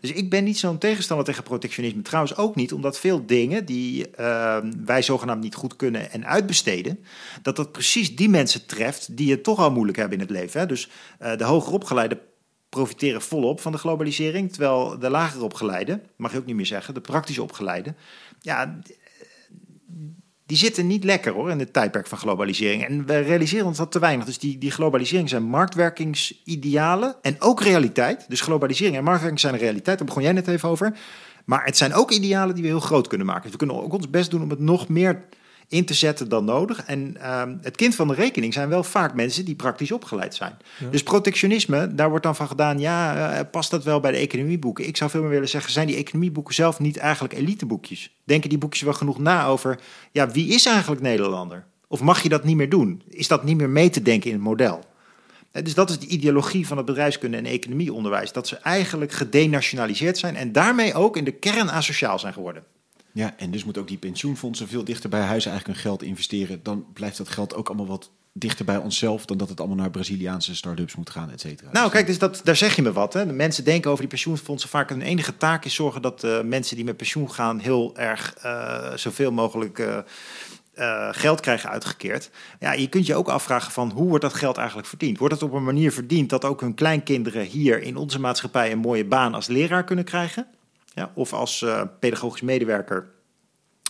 Dus ik ben niet zo'n tegenstander tegen protectionisme. Trouwens ook niet, omdat veel dingen die uh, wij zogenaamd niet goed kunnen en uitbesteden... dat dat precies die mensen treft die het toch al moeilijk hebben in het leven. Hè? Dus uh, de hoger opgeleide profiteren volop van de globalisering. Terwijl de lager opgeleide, mag je ook niet meer zeggen, de praktisch opgeleide, ja, die zitten niet lekker hoor in het tijdperk van globalisering. En we realiseren ons dat te weinig. Dus die, die globalisering zijn marktwerkingsidealen en ook realiteit. Dus globalisering en marktwerking zijn een realiteit, daar begon jij net even over. Maar het zijn ook idealen die we heel groot kunnen maken. Dus we kunnen ook ons best doen om het nog meer in te zetten dan nodig. En uh, het kind van de rekening zijn wel vaak mensen die praktisch opgeleid zijn. Dus protectionisme, daar wordt dan van gedaan, ja, uh, past dat wel bij de economieboeken? Ik zou veel meer willen zeggen, zijn die economieboeken zelf niet eigenlijk eliteboekjes? Denken die boekjes wel genoeg na over, ja, wie is eigenlijk Nederlander? Of mag je dat niet meer doen? Is dat niet meer mee te denken in het model? Dus dat is de ideologie van het bedrijfskunde en economieonderwijs. Dat ze eigenlijk gedenationaliseerd zijn en daarmee ook in de kern asociaal zijn geworden. Ja, en dus moet ook die pensioenfondsen veel dichter bij huis eigenlijk hun geld investeren. Dan blijft dat geld ook allemaal wat dichter bij onszelf dan dat het allemaal naar Braziliaanse start-ups moet gaan, et cetera. Nou, kijk, dus dat, daar zeg je me wat. Hè. De mensen denken over die pensioenfondsen vaak hun enige taak is zorgen dat uh, mensen die met pensioen gaan heel erg uh, zoveel mogelijk uh, geld krijgen uitgekeerd. Ja, je kunt je ook afvragen van hoe wordt dat geld eigenlijk verdiend? Wordt het op een manier verdiend dat ook hun kleinkinderen hier in onze maatschappij een mooie baan als leraar kunnen krijgen? Ja, of als uh, pedagogisch medewerker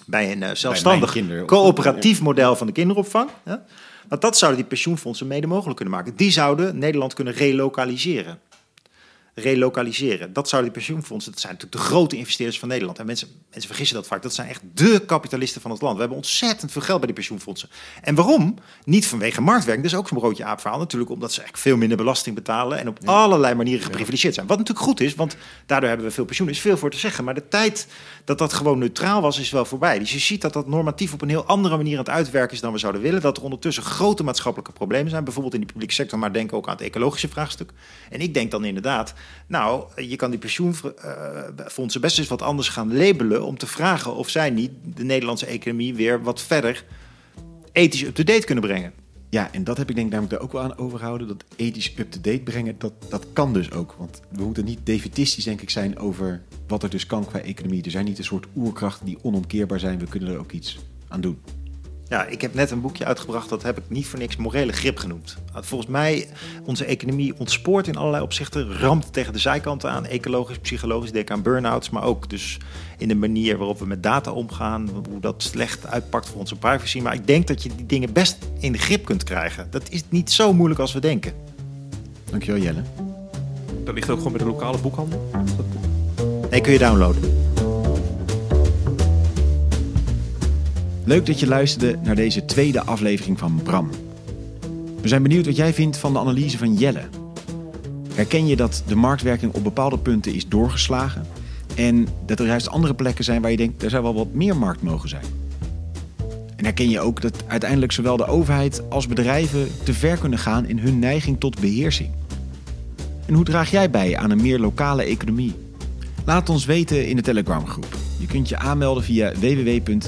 bij een uh, zelfstandig coöperatief model van de kinderopvang. Ja, want dat zouden die pensioenfondsen mede mogelijk kunnen maken. Die zouden Nederland kunnen relokaliseren. Relokaliseren. Dat zouden die pensioenfondsen, dat zijn natuurlijk de grote investeerders van Nederland. En mensen, mensen vergissen dat vaak. Dat zijn echt de kapitalisten van het land. We hebben ontzettend veel geld bij die pensioenfondsen. En waarom? Niet vanwege marktwerking. Dus ook van broodje aap verhaal. Natuurlijk omdat ze echt veel minder belasting betalen en op allerlei manieren geprivilegeerd zijn. Wat natuurlijk goed is, want daardoor hebben we veel pensioen. is veel voor te zeggen. Maar de tijd dat dat gewoon neutraal was, is wel voorbij. Dus je ziet dat dat normatief op een heel andere manier aan het uitwerken is dan we zouden willen. Dat er ondertussen grote maatschappelijke problemen zijn. Bijvoorbeeld in die publieke sector, maar denk ook aan het ecologische vraagstuk. En ik denk dan inderdaad, nou, je kan die pensioenfondsen best eens wat anders gaan labelen om te vragen of zij niet de Nederlandse economie weer wat verder ethisch up-to-date kunnen brengen. Ja, en dat heb ik denk namelijk daar ook wel aan overgehouden. Dat ethisch up-to-date brengen, dat, dat kan dus ook. Want we moeten niet defetistisch denk ik zijn over wat er dus kan qua economie. Er zijn niet een soort oerkrachten die onomkeerbaar zijn. We kunnen er ook iets aan doen. Ja, ik heb net een boekje uitgebracht, dat heb ik niet voor niks morele grip genoemd. Volgens mij, onze economie ontspoort in allerlei opzichten, ramt tegen de zijkanten aan, ecologisch, psychologisch, denk aan burn-outs, maar ook dus in de manier waarop we met data omgaan, hoe dat slecht uitpakt voor onze privacy. Maar ik denk dat je die dingen best in de grip kunt krijgen. Dat is niet zo moeilijk als we denken. Dankjewel Jelle. Dat ligt ook gewoon bij de lokale boekhandel? Nee, kun je downloaden. Leuk dat je luisterde naar deze tweede aflevering van Bram. We zijn benieuwd wat jij vindt van de analyse van Jelle. Herken je dat de marktwerking op bepaalde punten is doorgeslagen en dat er juist andere plekken zijn waar je denkt er zou wel wat meer markt mogen zijn? En herken je ook dat uiteindelijk zowel de overheid als bedrijven te ver kunnen gaan in hun neiging tot beheersing? En hoe draag jij bij aan een meer lokale economie? Laat ons weten in de Telegram groep. Je kunt je aanmelden via www.cda.nl/wi.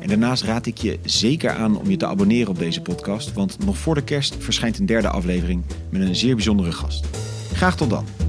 En daarnaast raad ik je zeker aan om je te abonneren op deze podcast, want nog voor de kerst verschijnt een derde aflevering met een zeer bijzondere gast. Graag tot dan.